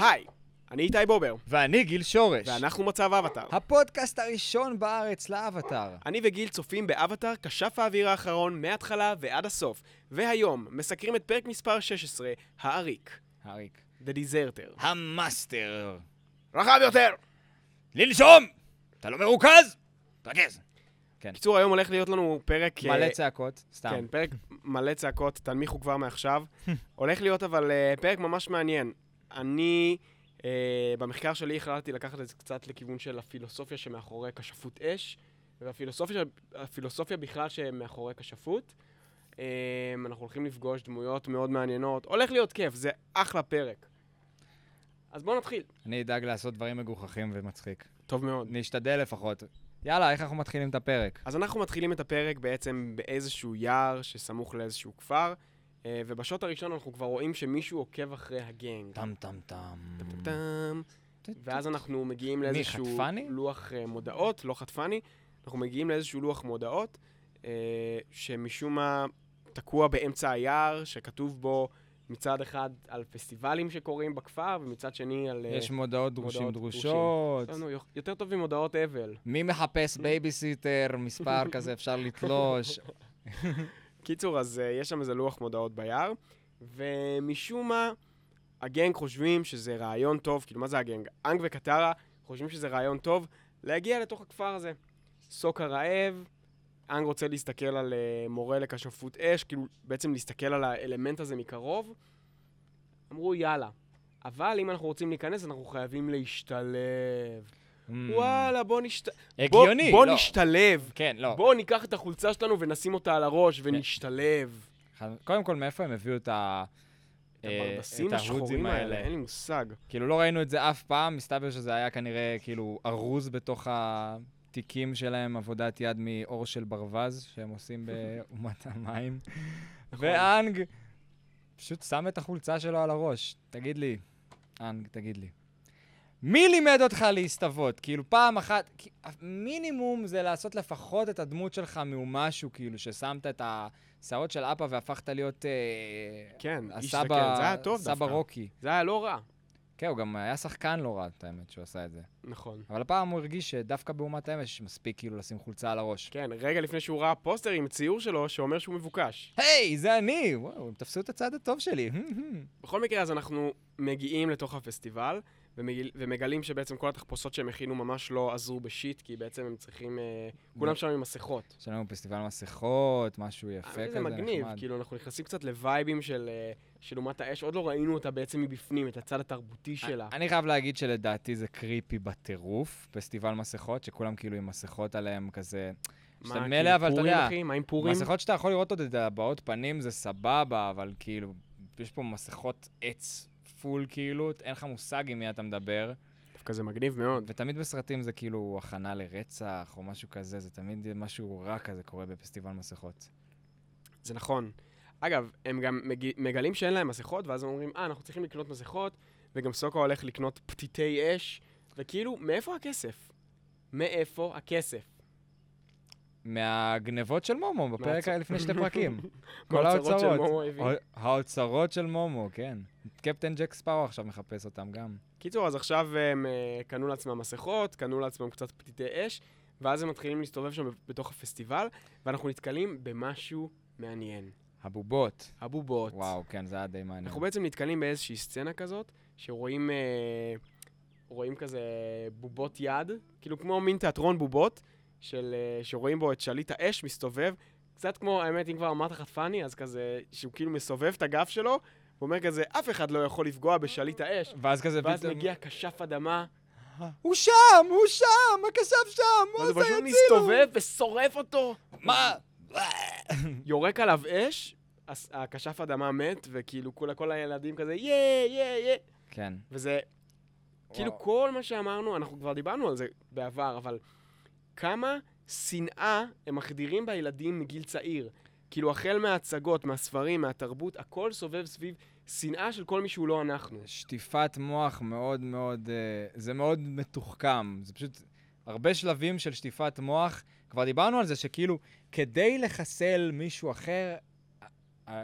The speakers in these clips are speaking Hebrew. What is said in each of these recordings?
היי, אני איתי בובר, ואני גיל שורש. ואנחנו מצב אבטאר. הפודקאסט הראשון בארץ לאבטאר. אני וגיל צופים באבטאר כשף האוויר האחרון מההתחלה ועד הסוף, והיום מסקרים את פרק מספר 16, העריק, העריק. The Deserter. המאסטר. רחב יותר! לנשום! אתה לא מרוכז? תרכז. בקיצור, היום הולך להיות לנו פרק... מלא אה, צעקות, סתם. כן, פרק מלא צעקות, תנמיכו כבר מעכשיו. הולך להיות אבל אה, פרק ממש מעניין. אני, אה, במחקר שלי החלטתי לקחת את זה קצת לכיוון של הפילוסופיה שמאחורי כשפות אש, והפילוסופיה הפילוסופיה בכלל שמאחורי כשפות. אה, אנחנו הולכים לפגוש דמויות מאוד מעניינות. הולך להיות כיף, זה אחלה פרק. אז בואו נתחיל. אני אדאג לעשות דברים מגוחכים ומצחיק. טוב מאוד. נשתדל לפחות. יאללה, איך אנחנו מתחילים את הפרק? אז אנחנו מתחילים את הפרק בעצם באיזשהו יער שסמוך לאיזשהו כפר, ובשוט הראשון אנחנו כבר רואים שמישהו עוקב אחרי הגנג. טם טם טם. טם. ואז אנחנו מגיעים לאיזשהו? לוח אה, מודעות, לא חטפני, אנחנו מגיעים לאיזשהו לוח מודעות, אה, שמשום מה תקוע באמצע היער, שכתוב בו מצד אחד על פסטיבלים שקורים בכפר, ומצד שני על... אה, יש מודעות דרושים מודעות דרושות. יש לנו יותר טוב ממודעות אבל. מי מחפש בייביסיטר, מספר כזה אפשר לתלוש. קיצור, אז uh, יש שם איזה לוח מודעות ביער, ומשום מה, הגנג חושבים שזה רעיון טוב, כאילו, מה זה הגנג? אנג וקטרה חושבים שזה רעיון טוב להגיע לתוך הכפר הזה. סוק הרעב, אנג רוצה להסתכל על uh, מורה לכשפות אש, כאילו, בעצם להסתכל על האלמנט הזה מקרוב. אמרו, יאללה. אבל אם אנחנו רוצים להיכנס, אנחנו חייבים להשתלב. Mm. וואלה, בוא נשת... הגיוני, בוא, בוא לא. נשתלב. כן, לא. בואו ניקח את החולצה שלנו ונשים אותה על הראש ונשתלב. קודם כל, מאיפה הם הביאו את ה... את השחורים האלה, אין לי מושג. כאילו, לא ראינו את זה אף פעם, מסתבר שזה היה כנראה כאילו ארוז בתוך התיקים שלהם, עבודת יד מאור של ברווז, שהם עושים באומת המים. נכון. ואנג פשוט שם את החולצה שלו על הראש. תגיד לי, אנג, תגיד לי. מי לימד אותך להסתוות? כאילו, פעם אחת, מינימום זה לעשות לפחות את הדמות שלך ממשהו, כאילו, ששמת את השערות של אפה והפכת להיות אה, כן, איש הסבא, זקן, זה היה טוב סבא דווקא. רוקי. זה היה לא רע. כן, הוא גם היה שחקן לא רע, את האמת, שהוא עשה את זה. נכון. אבל הפעם הוא הרגיש שדווקא באומת האמש מספיק כאילו לשים חולצה על הראש. כן, רגע לפני שהוא ראה פוסטר עם ציור שלו שאומר שהוא מבוקש. היי, זה אני! וואו, הם תפסו את הצד הטוב שלי. בכל מקרה, אז אנחנו מגיעים לתוך הפסטיבל, ומגיל, ומגלים שבעצם כל התחפושות שהם הכינו ממש לא עזרו בשיט, כי בעצם הם צריכים... אה, כולם שם עם מסכות. יש לנו פסטיבל מסכות, משהו יפה אבל כזה, זה מגניב, נחמד. כאילו, אנחנו נכנסים קצת לווייבים של, אה, של אומת האש, עוד לא ראינו אותה בעצם מבפנים, את הצד התרבותי שלה. אני חייב להגיד שלדעתי זה קריפי בטירוף, פסטיבל מסכות, שכולם כאילו עם מסכות עליהם כזה... מה, כאילו, מילא, אבל אתה יודע, אחי? מה עם פורים? מסכות שאתה יכול לראות עוד את הבעות פנים זה סבבה, אבל כאילו, יש פה מסכות עץ פול כאילו, אין לך מושג עם מי אתה מדבר. דווקא זה מגניב מאוד. ותמיד בסרטים זה כאילו הכנה לרצח או משהו כזה, זה תמיד משהו רע כזה קורה בפסטיבל מסכות. זה נכון. אגב, הם גם מג... מגלים שאין להם מסכות, ואז הם אומרים, אה, אנחנו צריכים לקנות מסכות, וגם סוקה הולך לקנות פתיתי אש, וכאילו, מאיפה הכסף? מאיפה הכסף? מהגנבות של מומו, בפרק מהצ- לפני שני פרקים. כל מהאוצרות של ההוצרות. מומו הביא. האוצרות של מומו, כן. קפטן ג'ק ספארו עכשיו מחפש אותם גם. קיצור, אז עכשיו הם אה, קנו לעצמם מסכות, קנו לעצמם קצת פתיתי אש, ואז הם מתחילים להסתובב שם בתוך הפסטיבל, ואנחנו נתקלים במשהו מעניין. הבובות. הבובות. וואו, כן, זה היה די מעניין. אנחנו בעצם נתקלים באיזושהי סצנה כזאת, שרואים אה, רואים כזה בובות יד, כאילו כמו מין תיאטרון בובות, של, אה, שרואים בו את שליט האש מסתובב, קצת כמו, האמת, אם כבר אמרת חטפני, אז כזה, שהוא כאילו מסובב את הגב שלו, הוא אומר כזה, אף אחד לא יכול לפגוע בשליט האש. ואז כזה ואז פתאום... מגיע כשף אדמה, הוא שם! הוא שם! הכסף שם! הוא מה זה פשוט הצילו? מסתובב ושורף אותו. מה? יורק עליו אש, הכשף אדמה מת, וכאילו כל, כל הילדים כזה, יא, יא, יא. כן. וזה, כאילו. כל מה שאמרנו, אנחנו כבר דיברנו על זה בעבר, אבל כמה שנאה הם מחדירים בילדים מגיל צעיר. כאילו, החל מההצגות, מהספרים, מהתרבות, הכל סובב סביב שנאה של כל מי שהוא לא אנחנו. שטיפת מוח מאוד מאוד, אה, זה מאוד מתוחכם. זה פשוט הרבה שלבים של שטיפת מוח. כבר דיברנו על זה שכאילו, כדי לחסל מישהו אחר,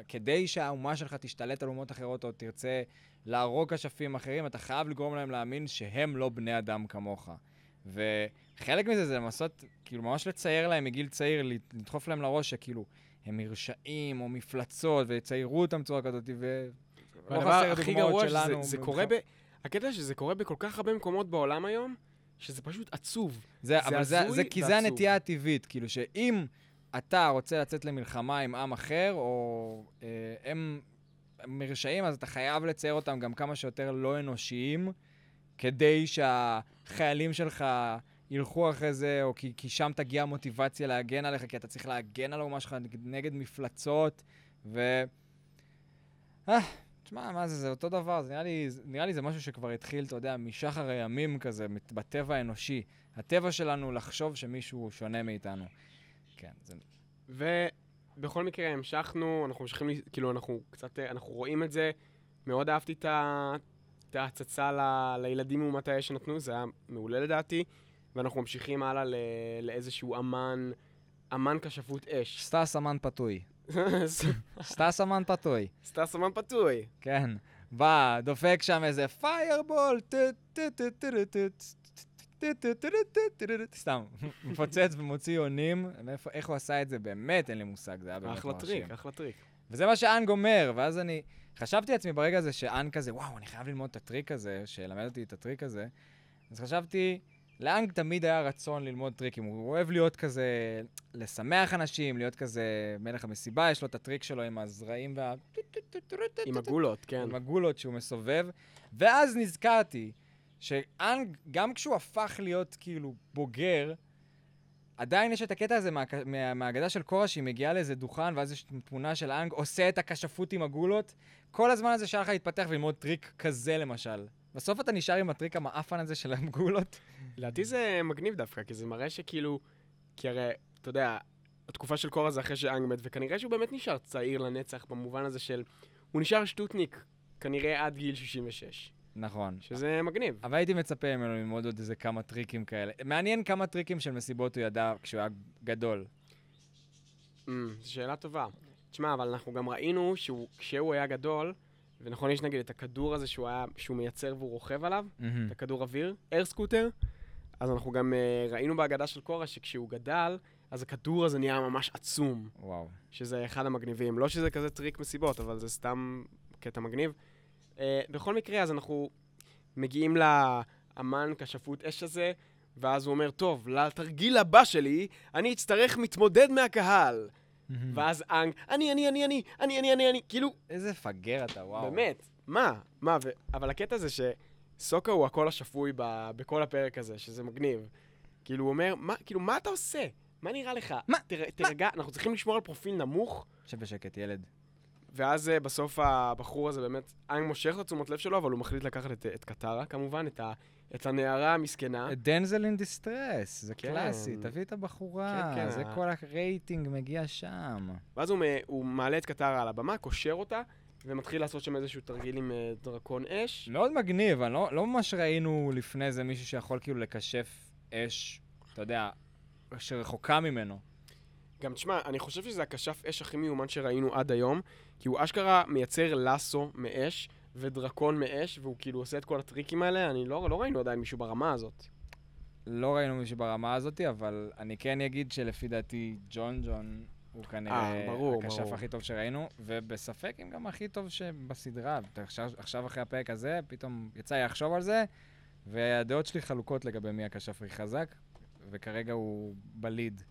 כדי שהאומה שלך תשתלט על אומות אחרות או תרצה להרוג כשפים אחרים, אתה חייב לגרום להם להאמין שהם לא בני אדם כמוך. וחלק מזה זה לנסות, כאילו, ממש לצייר להם מגיל צעיר, לדחוף להם לראש שכאילו, הם מרשעים או מפלצות, ויציירו אותם בצורה כזאת, ו... לא והדבר חסר הכי גרוע שלנו. שזה זה. קורה ב... הקטע שזה קורה בכל כך הרבה מקומות בעולם היום, שזה פשוט עצוב. זה, זה אבל זה, זה כי זה. הנטייה הטבעית, כאילו שאם אתה רוצה לצאת למלחמה עם עם אחר, או אה, הם מרשעים, אז אתה חייב לצייר אותם גם כמה שיותר לא אנושיים, כדי שהחיילים שלך ילכו אחרי זה, או כי, כי שם תגיע המוטיבציה להגן עליך, כי אתה צריך להגן על האומה שלך נגד, נגד מפלצות, ו... אה, תשמע, מה זה, זה אותו דבר, זה נראה לי, נראה לי זה משהו שכבר התחיל, אתה יודע, משחר הימים כזה, בטבע האנושי. הטבע שלנו לחשוב שמישהו שונה מאיתנו. כן, זה... ובכל מקרה המשכנו, אנחנו ממשיכים, כאילו אנחנו קצת, אנחנו רואים את זה. מאוד אהבתי את ההצצה ל- לילדים מאומת האש שנתנו, זה היה מעולה לדעתי. ואנחנו ממשיכים הלאה ל- לאיזשהו אמן, אמן כשפות אש. סטס אמן פתוי. סטס אמן פתוי, סטס אמן פתוי. כן. בא, דופק שם איזה פיירבול, סתם, מפוצץ ומוציא עונים. איך הוא עשה את זה? באמת אין לי מושג, זה היה באמת אחלה מרשים. טריק, אחלה טריק. וזה מה שאנג אומר, ואז אני חשבתי לעצמי ברגע הזה שאנג כזה, וואו, אני חייב ללמוד את הטריק הזה, שילמד אותי את הטריק הזה. אז חשבתי, לאנג תמיד היה רצון ללמוד טריקים, הוא אוהב להיות כזה, לשמח אנשים, להיות כזה מלך המסיבה, יש לו את הטריק שלו עם הזרעים וה... עם הגולות, כן. עם הגולות שהוא מסובב. ואז נזכרתי שאנג, גם כשהוא הפך להיות כאילו בוגר, עדיין יש את הקטע הזה מה, מה, מהאגדה של קורה, שהיא מגיעה לאיזה דוכן, ואז יש תמונה של אנג עושה את הכשפות עם הגולות. כל הזמן הזה שהיה לך להתפתח וללמוד טריק כזה, למשל. בסוף אתה נשאר עם הטריק המעפן הזה של הגולות. לדעתי זה מגניב דווקא, כי זה מראה שכאילו... כי הרי, אתה יודע, התקופה של קורה זה אחרי שאנג מת, וכנראה שהוא באמת נשאר צעיר לנצח במובן הזה של... הוא נשאר שטוטניק, כנראה עד גיל 66, נכון. שזה מגניב. אבל הייתי מצפה ממנו ללמוד עוד איזה כמה טריקים כאלה. מעניין כמה טריקים של מסיבות הוא ידע כשהוא היה גדול. Mm, זו שאלה טובה. תשמע, אבל אנחנו גם ראינו שהוא, כשהוא היה גדול, ונכון, יש נגיד את הכדור הזה שהוא, היה, שהוא מייצר והוא רוכב עליו, מהמם. את הכדור אוויר, air scooter, אז אנחנו גם uh, ראינו באגדה של קורה שכשהוא גדל, אז הכדור הזה נהיה ממש עצום, וואו. שזה אחד המגניבים. לא שזה כזה טריק מסיבות, אבל זה סתם קטע מגניב. Uh, בכל מקרה, אז אנחנו מגיעים לאמן כשפות אש הזה, ואז הוא אומר, טוב, לתרגיל הבא שלי, אני אצטרך מתמודד מהקהל. ואז אנג, אני, אני, אני, אני, אני, אני, אני, אני, כאילו, איזה פגר אתה, וואו. באמת, מה? מה? ו... אבל הקטע זה שסוקה הוא הקול השפוי ב... בכל הפרק הזה, שזה מגניב. כאילו, הוא אומר, מה, כאילו, מה אתה עושה? מה נראה לך? מה? תר... תרגע, אנחנו צריכים לשמור על פרופיל נמוך, שב בשקט, ילד. ואז אה, בסוף הבחור הזה באמת, אנג מושך את התשומת לב שלו, אבל הוא מחליט לקחת את, את קטרה, כמובן, את, ה... את הנערה המסכנה. damsel in distress, זה כן. קלאסי, תביא את הבחורה, כן, כן, זה כל הרייטינג מגיע שם. ואז הוא. הוא מעלה את קטרה על הבמה, קושר אותה, ומתחיל לעשות שם איזשהו תרגיל עם אה, דרקון אש. מאוד מגניב, אני לא, לא ממש ראינו לפני זה מישהו שיכול כאילו לקשף אש, אתה יודע, שרחוק ממנו. גם תשמע, אני חושב שזה הכשף אש הכי מיומן שראינו עד היום, כי הוא אשכרה מייצר לסו מאש ודרקון מאש, והוא כאילו עושה את כל הטריקים האלה, אני לא, לא ראינו עדיין מישהו ברמה הזאת. לא ראינו מישהו ברמה הזאת, אבל אני כן אגיד שלפי דעתי ג'ון ג'ון הוא כנראה אה, ברור, הכשף ברור. הכי טוב שראינו, ובספק אם גם הכי טוב שבסדרה. עכשיו, עכשיו אחרי הפרק הזה, פתאום יצא לי לחשוב על זה, והדעות שלי חלוקות לגבי מי הכשף הכי חזק, וכרגע הוא בליד.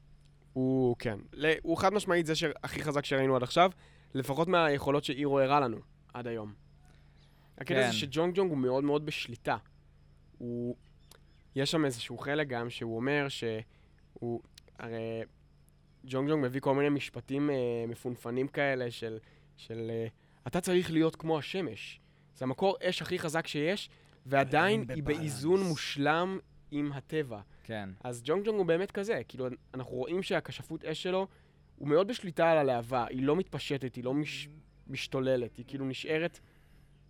הוא, כן. הוא חד משמעית זה שהכי חזק שראינו עד עכשיו, לפחות מהיכולות שאירו הראה לנו עד היום. הקטע כן. זה שג'ונג ג'ונג הוא מאוד מאוד בשליטה. הוא... יש שם איזשהו חלק גם שהוא אומר שהוא... הרי ג'ונג ג'ונג מביא כל מיני משפטים אה, מפונפנים כאלה של... של אה, אתה צריך להיות כמו השמש. זה המקור אש הכי חזק שיש, ועדיין היא בבלנס. באיזון מושלם עם הטבע. כן. אז ג'ונג ג'ונג הוא באמת כזה, כאילו, אנחנו רואים שהכשפות אש שלו, הוא מאוד בשליטה על הלהבה, היא לא מתפשטת, היא לא מש, משתוללת, היא כאילו נשארת,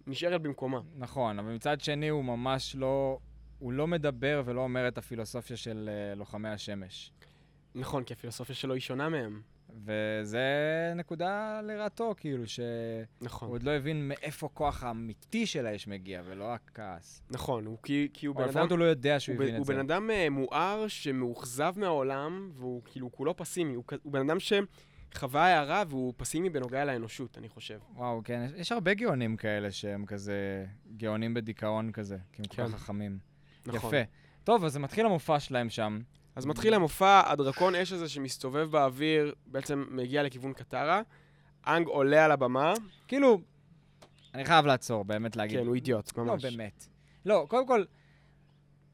נשארת במקומה. נכון, אבל מצד שני הוא ממש לא... הוא לא מדבר ולא אומר את הפילוסופיה של uh, לוחמי השמש. נכון, כי הפילוסופיה שלו היא שונה מהם. וזה נקודה לרעתו, כאילו, שהוא נכון. עוד לא הבין מאיפה הכוח האמיתי של האש מגיע, ולא הכעס. נכון, הוא כי, כי הוא או בן אדם... לפחות הוא לא יודע שהוא הוא, הבין ב- הוא את זה. בן אדם אה, מואר שמאוכזב מהעולם, והוא כאילו כולו פסימי. הוא, הוא בן אדם שחווה הערה והוא פסימי בנוגע לאנושות, אני חושב. וואו, כן, יש- יש הרבה גאונים כאלה שהם כזה גאונים בדיכאון כזה, כי הם כל כן. כך חכמים. נכון. יפה. טוב, אז זה מתחיל המופע שלהם שם. אז מתחיל המופע, הדרקון אש הזה שמסתובב באוויר, בעצם מגיע לכיוון קטרה. אנג עולה על הבמה. כאילו, אני חייב לעצור, באמת להגיד. כן, הוא אידיוט, ממש. לא, באמת. לא, קודם כל,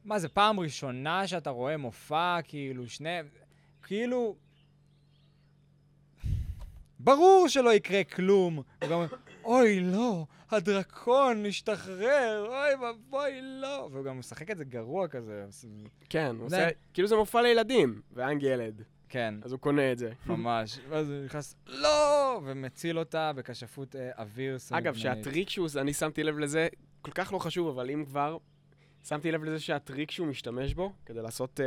מה, זה פעם ראשונה שאתה רואה מופע, כאילו, שני... כאילו... ברור שלא יקרה כלום. הוא גם אומר, אוי, לא, הדרקון משתחרר, אוי ואבוי, לא. והוא גם משחק את זה גרוע כזה. כן, הוא עושה... כאילו זה מופע לילדים, ואנג ילד, כן, אז הוא קונה את זה. ממש. ואז הוא נכנס, לא! ומציל אותה בכשפות אה, אוויר סגנונית. אגב, שהטריק שהוא, אני שמתי לב לזה, כל כך לא חשוב, אבל אם כבר, שמתי לב לזה שהטריק שהוא משתמש בו, כדי לעשות uh,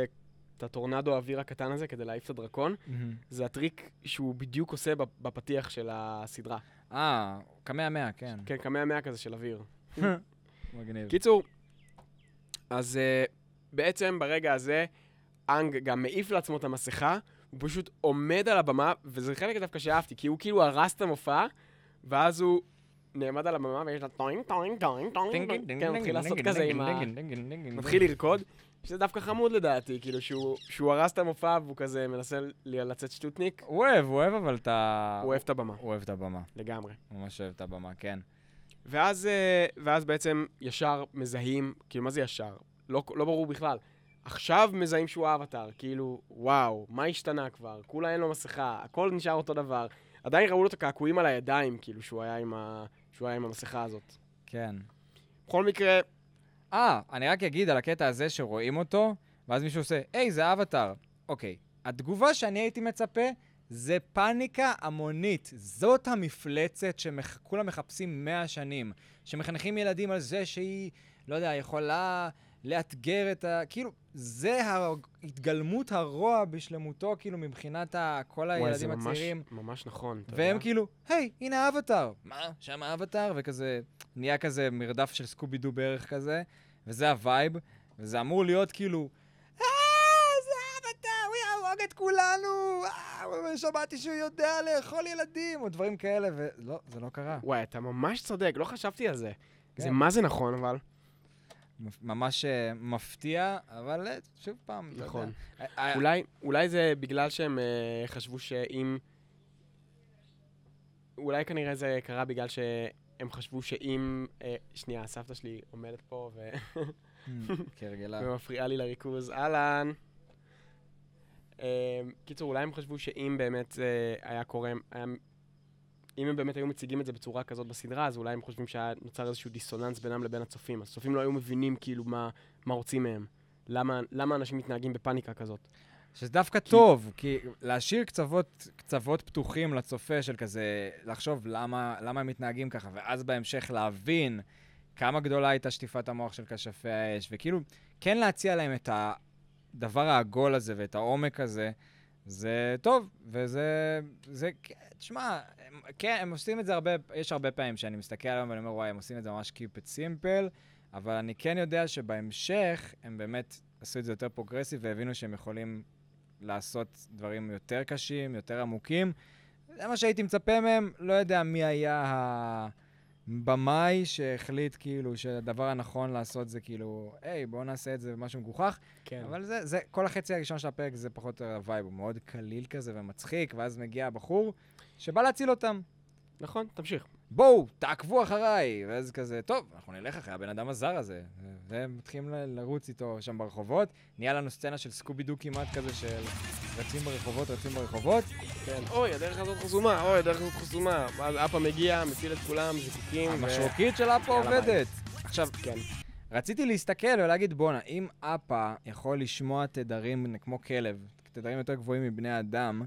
את הטורנדו האוויר הקטן הזה, כדי להעיף את הדרקון, מהמם. זה הטריק שהוא בדיוק עושה בפ- בפתיח של הסדרה. אה, קמע מאה, כן. כן, קמע מאה כזה של אוויר. מגניב. קיצור, אז uh, בעצם ברגע הזה, אנג גם מעיף לעצמו את המסכה, הוא פשוט עומד על הבמה, וזה חלק דווקא שאהבתי, כי הוא כאילו הרס את המופע, ואז הוא נעמד על הבמה, ויש לה טוינג, טוינג, טוינג, טוינג, טוינג, כן, מתחיל לעשות כזה עם ה... מתחיל לרקוד, שזה דווקא חמוד לדעתי, כאילו שהוא, הרס את המופע והוא כזה מנסה לצאת שטוטניק, הוא אוהב, הוא אוהב אבל את ה... הוא אוהב את הבמה, הוא אוהב את הבמה. לגמרי. ממש אוהב את הבמה, כן. ואז, אה, ואז בעצם ישר מזהים, כאילו מה זה ישר? לא, לא ברור בכלל. עכשיו מזהים שהוא האבטר, כאילו, וואו, מה השתנה כבר? כולה אין לו מסכה, הכל נשאר אותו דבר. עדיין ראו לו את הקעקועים על הידיים, כאילו, שהוא היה עם, ה... שהוא היה עם המסכה הזאת. כן. בכל מקרה, אה, אני רק אגיד על הקטע הזה שרואים אותו, ואז מישהו עושה, היי, זה אבטאר. אוקיי, התגובה שאני הייתי מצפה זה פאניקה המונית. זאת המפלצת שכולם מחפשים 100 שנים. שמחנכים ילדים על זה שהוא, לא יודע, יכולה לאתגר את ה... כאילו, זה התגלמות הרוע בשלמותו, כאילו, מבחינת ה... כל וואי, זה הילדים ממש, הצעירים. ממש נכון. והם? כאילו, היי, הנה האבטאר. מה, שם האבטאר? וכזה, נהיה כזה מרדף של סקובי דו בערך כזה, וזה הווייב, וזה אמור להיות כאילו, אה, זה האבטאר, הוא יהרוג את כולנו, אה, שמעתי שהוא יודע לאכול ילדים, או דברים כאלה, ולא, זה לא קרה. וואי, אתה ממש צודק, לא חשבתי על זה. כן. זה מה זה נכון, אבל. ממש אה, מפתיע, אבל אה, שוב פעם, אתה יודע. נכון. אה, אה, אולי, אולי זה בגלל שהם חשבו שאם... אולי כנראה זה קרה בגלל שהם חשבו שאם... שנייה, סבתא שלי עומדת פה ו... כהרגלה. ומפריעה לי לריכוז. אהלן. קיצור, אולי הם חשבו שאם באמת uh, היה קורה... היה... אם הם באמת היו מציגים את זה בצורה כזאת בסדרה, אז אולי הם חושבים שהיה נוצר איזשהו דיסוננס בינם לבין הצופים. הצופים לא היו מבינים כאילו מה, מה רוצים מהם. למה, למה אנשים מתנהגים בפאניקה כזאת. שזה דווקא טוב, כי להשאיר קצוות, קצוות פתוחים לצופה של כזה, לחשוב למה, למה הם מתנהגים ככה, ואז בהמשך להבין כמה גדולה הייתה שטיפת המוח של כשפי האש, וכאילו, כן להציע להם את הדבר העגול הזה ואת העומק הזה, זה טוב, וזה, זה, תשמע, הם, כן, הם עושים את זה הרבה, יש הרבה פעמים שאני מסתכל עליהם ואני אומר, וואי, הם עושים את זה ממש Keep it simple, אבל אני כן יודע שבהמשך הם באמת עשו את זה יותר progressive והבינו שהם יכולים לעשות דברים יותר קשים, יותר עמוקים. זה מה שהייתי מצפה מהם, לא יודע מי היה הבמאי שהחליט כאילו שהדבר הנכון לעשות זה כאילו, היי, בואו נעשה את זה במשהו מגוחך. כן. אבל זה, זה, כל החצי הראשון של הפרק זה פחות או יותר ה vibe, הוא מאוד קליל כזה ומצחיק, ואז מגיע הבחור שבא להציל אותם. נכון, תמשיך. בואו, תעקבו אחריי! ואז כזה, טוב, אנחנו נלך אחרי הבן אדם הזר הזה. והם מתחילים ל- לרוץ איתו שם ברחובות. נהיה לנו סצנה של סקובי דו כמעט כזה של רצים ברחובות, רצים ברחובות. כן. אוי, הדרך הזאת חסומה, אוי, הדרך הזאת חסומה. ואז אפה מגיע, מציל את כולם, זיקוקים. ו- המשרוקית של אפה. עובדת. עכשיו, כן. רציתי להסתכל ולהגיד, בואנה, אם אפה יכול לשמוע תדרים כמו כלב, תדרים יותר גבוהים מבני אדם,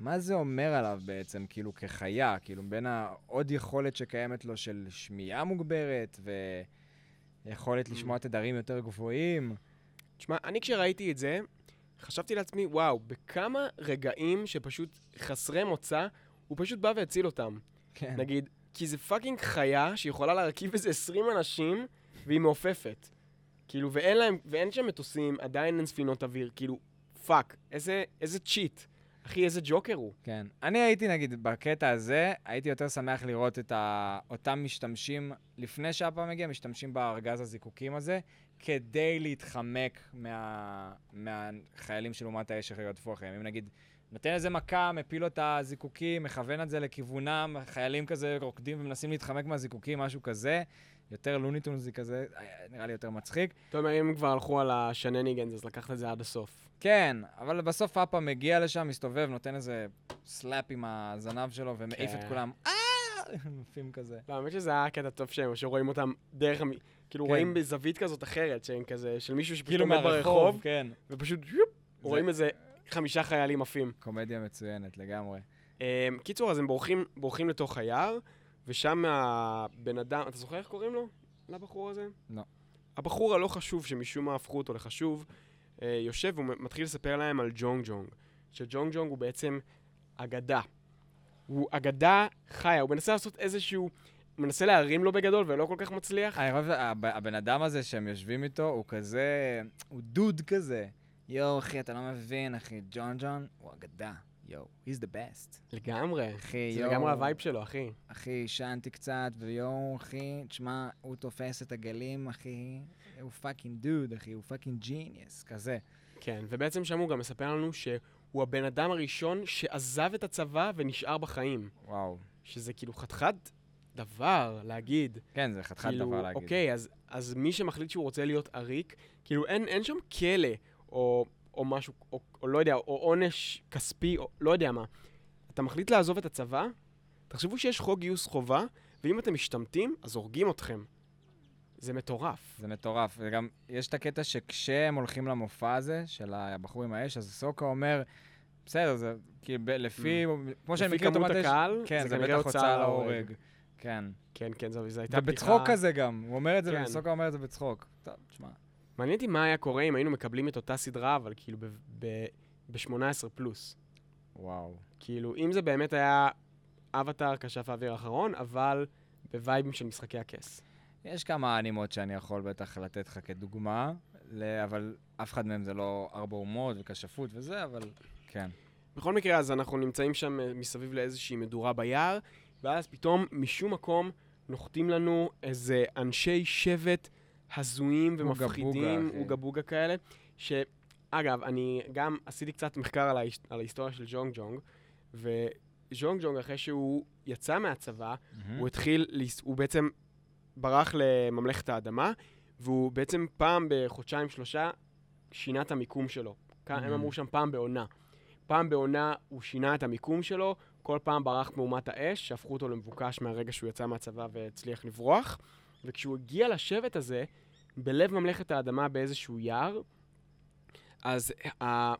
מה זה אומר עליו בעצם, כאילו, כחיה? כאילו, בין העוד יכולת שקיימת לו של שמיעה מוגברת, ויכולת לשמוע תדרים יותר גבוהים? תשמע, אני כשראיתי את זה, חשבתי לעצמי, וואו, בכמה רגעים שפשוט חסרי מוצא, הוא פשוט בא והציל אותם. כן. נגיד, כי זה fucking חיה שיכולה להרכיב איזה 20 אנשים, והיא מעופפת. כאילו, ואין להם, ואין שם מטוסים, עדיין אין ספינות אוויר, כאילו, fuck, איזה, איזה cheat. אחי, איזה ג'וקר הוא. כן. אני הייתי, נגיד, בקטע הזה, הייתי יותר שמח לראות את. אותם משתמשים, לפני שאפה מגיע, משתמשים בארגז הזיקוקים הזה, כדי להתחמק מה... מהחיילים של אומת האש שרדפו אחריהם. אם נגיד, נותן איזה מכה, מפיל לו את הזיקוקים, מכוון את זה לכיוונם, חיילים כזה רוקדים ומנסים להתחמק מהזיקוקים, משהו כזה. יותר לוניטונזי כזה, נראה לי יותר מצחיק. אתה אומר, אם כבר הלכו על ה shenanigans, אז לקחת את זה עד הסוף. כן, אבל בסוף אפה מגיע לשם, מסתובב, נותן איזה slap עם הזנב שלו ומעיף את כן. כולם. אה! עפים כזה. לא, האמת שזה היה קטע טוב שהם, שרואים אותם דרך, המ- כאילו כן. רואים בזווית כזאת אחרת, שהם כזה, של מישהו שפשוט כאילו עומד ברחוב, כן. ופשוט רואים איזה חמישה חיילים עפים. קומדיה מצוינת לגמרי. אמ, קיצור, אז הם בורחים לתוך היער, ושם הבן אדם, אתה זוכר איך קוראים לו? לבחור הזה? לא. הבחור הלא חשוב, שמשום מה הפכו אותו לחשוב, אה, יושב ומתחיל לספר להם על ג'ונג ג'ונג. שג'ונג ג'ונג הוא בעצם אגדה. הוא אגדה חיה, הוא מנסה לעשות איזשהו... מנסה להרים לו בגדול ולא כל כך מצליח. אני חושב שהב- הבן אדם הזה שהם יושבים איתו, הוא כזה, הוא דוד כזה. יואו, אחי, אתה לא מבין, אחי, ג'ונג ג'ונג הוא אגדה. יואו, he's the best. לגמרי. אחי, זה יואו. לגמרי ה vibe שלו, אחי. אחי, עישנתי קצת, ויואו, אחי, תשמע, הוא תופס את הגלים, אחי, הוא fucking dude, אחי, הוא פאקינג genius, כזה. כן, ובעצם שם הוא גם מספר לנו שהוא הבן אדם הראשון שעזב את הצבא ונשאר בחיים. וואו. שזה כאילו חתיכת דבר להגיד. כן, זה חתיכת כאילו, דבר להגיד. אוקיי, אז, אז מי שמחליט שהוא רוצה להיות עריק, כאילו אין, אין שם כלא, או, או משהו, או, או לא יודע, או עונש כספי, או לא יודע מה. אתה מחליט לעזוב את הצבא, תחשבו שיש חוק גיוס חובה, ואם אתם משתמטים, אז הורגים אתכם. זה מטורף. זה מטורף. וגם, יש את הקטע שכשהם הולכים למופע הזה, של הבחור עם האש, אז סוקה אומר, בסדר, זה כאילו, ב- לפי, כמו שאני מכיר את האש, הקהל, כן, זה זה בטח הוצאה להורג. כן. כן, כן, זו, זו הייתה ובצחוק כזה גם, הוא אומר את זה, כן. וסוקה אומר את זה בצחוק. טוב, תשמע. מעניין אותי מה היה קורה אם היינו מקבלים את אותה סדרה, אבל כאילו ב-18 פלוס. וואו. כאילו, אם זה באמת היה אבטאר כשף האוויר האחרון, אבל בווייבים של משחקי הכס. יש כמה אנימות שאני יכול בטח לתת לך כדוגמה, אבל אף אחד מהם זה לא ארבע אומות וכשפות וזה, אבל כן. בכל מקרה, אז אנחנו נמצאים שם אה, מסביב לאיזושהי מדורה ביער, ואז פתאום, משום מקום, נוחתים לנו איזה אנשי שבט הזויים ומפחידים. אוגה בוגה כאלה, שאגב, אני גם עשיתי קצת מחקר על, ההיס... על ההיסטוריה של ז'ונג ג'ונג, וז'ונג ג'ונג, אחרי שהוא יצא מהצבא, הוא התחיל, הוא בעצם ברח לממלכת האדמה, והוא בעצם פעם בחודשיים שלושה שינה את המיקום שלו. כ- הם. אמרו שם פעם בעונה. פעם בעונה הוא שינה את המיקום שלו, כל פעם ברח מאומת האש, שהפכו אותו למבוקש מהרגע שהוא יצא מהצבא והצליח לברוח. וכשהוא הגיע לשבט הזה, בלב ממלכת האדמה באיזשהו יער, אז ה-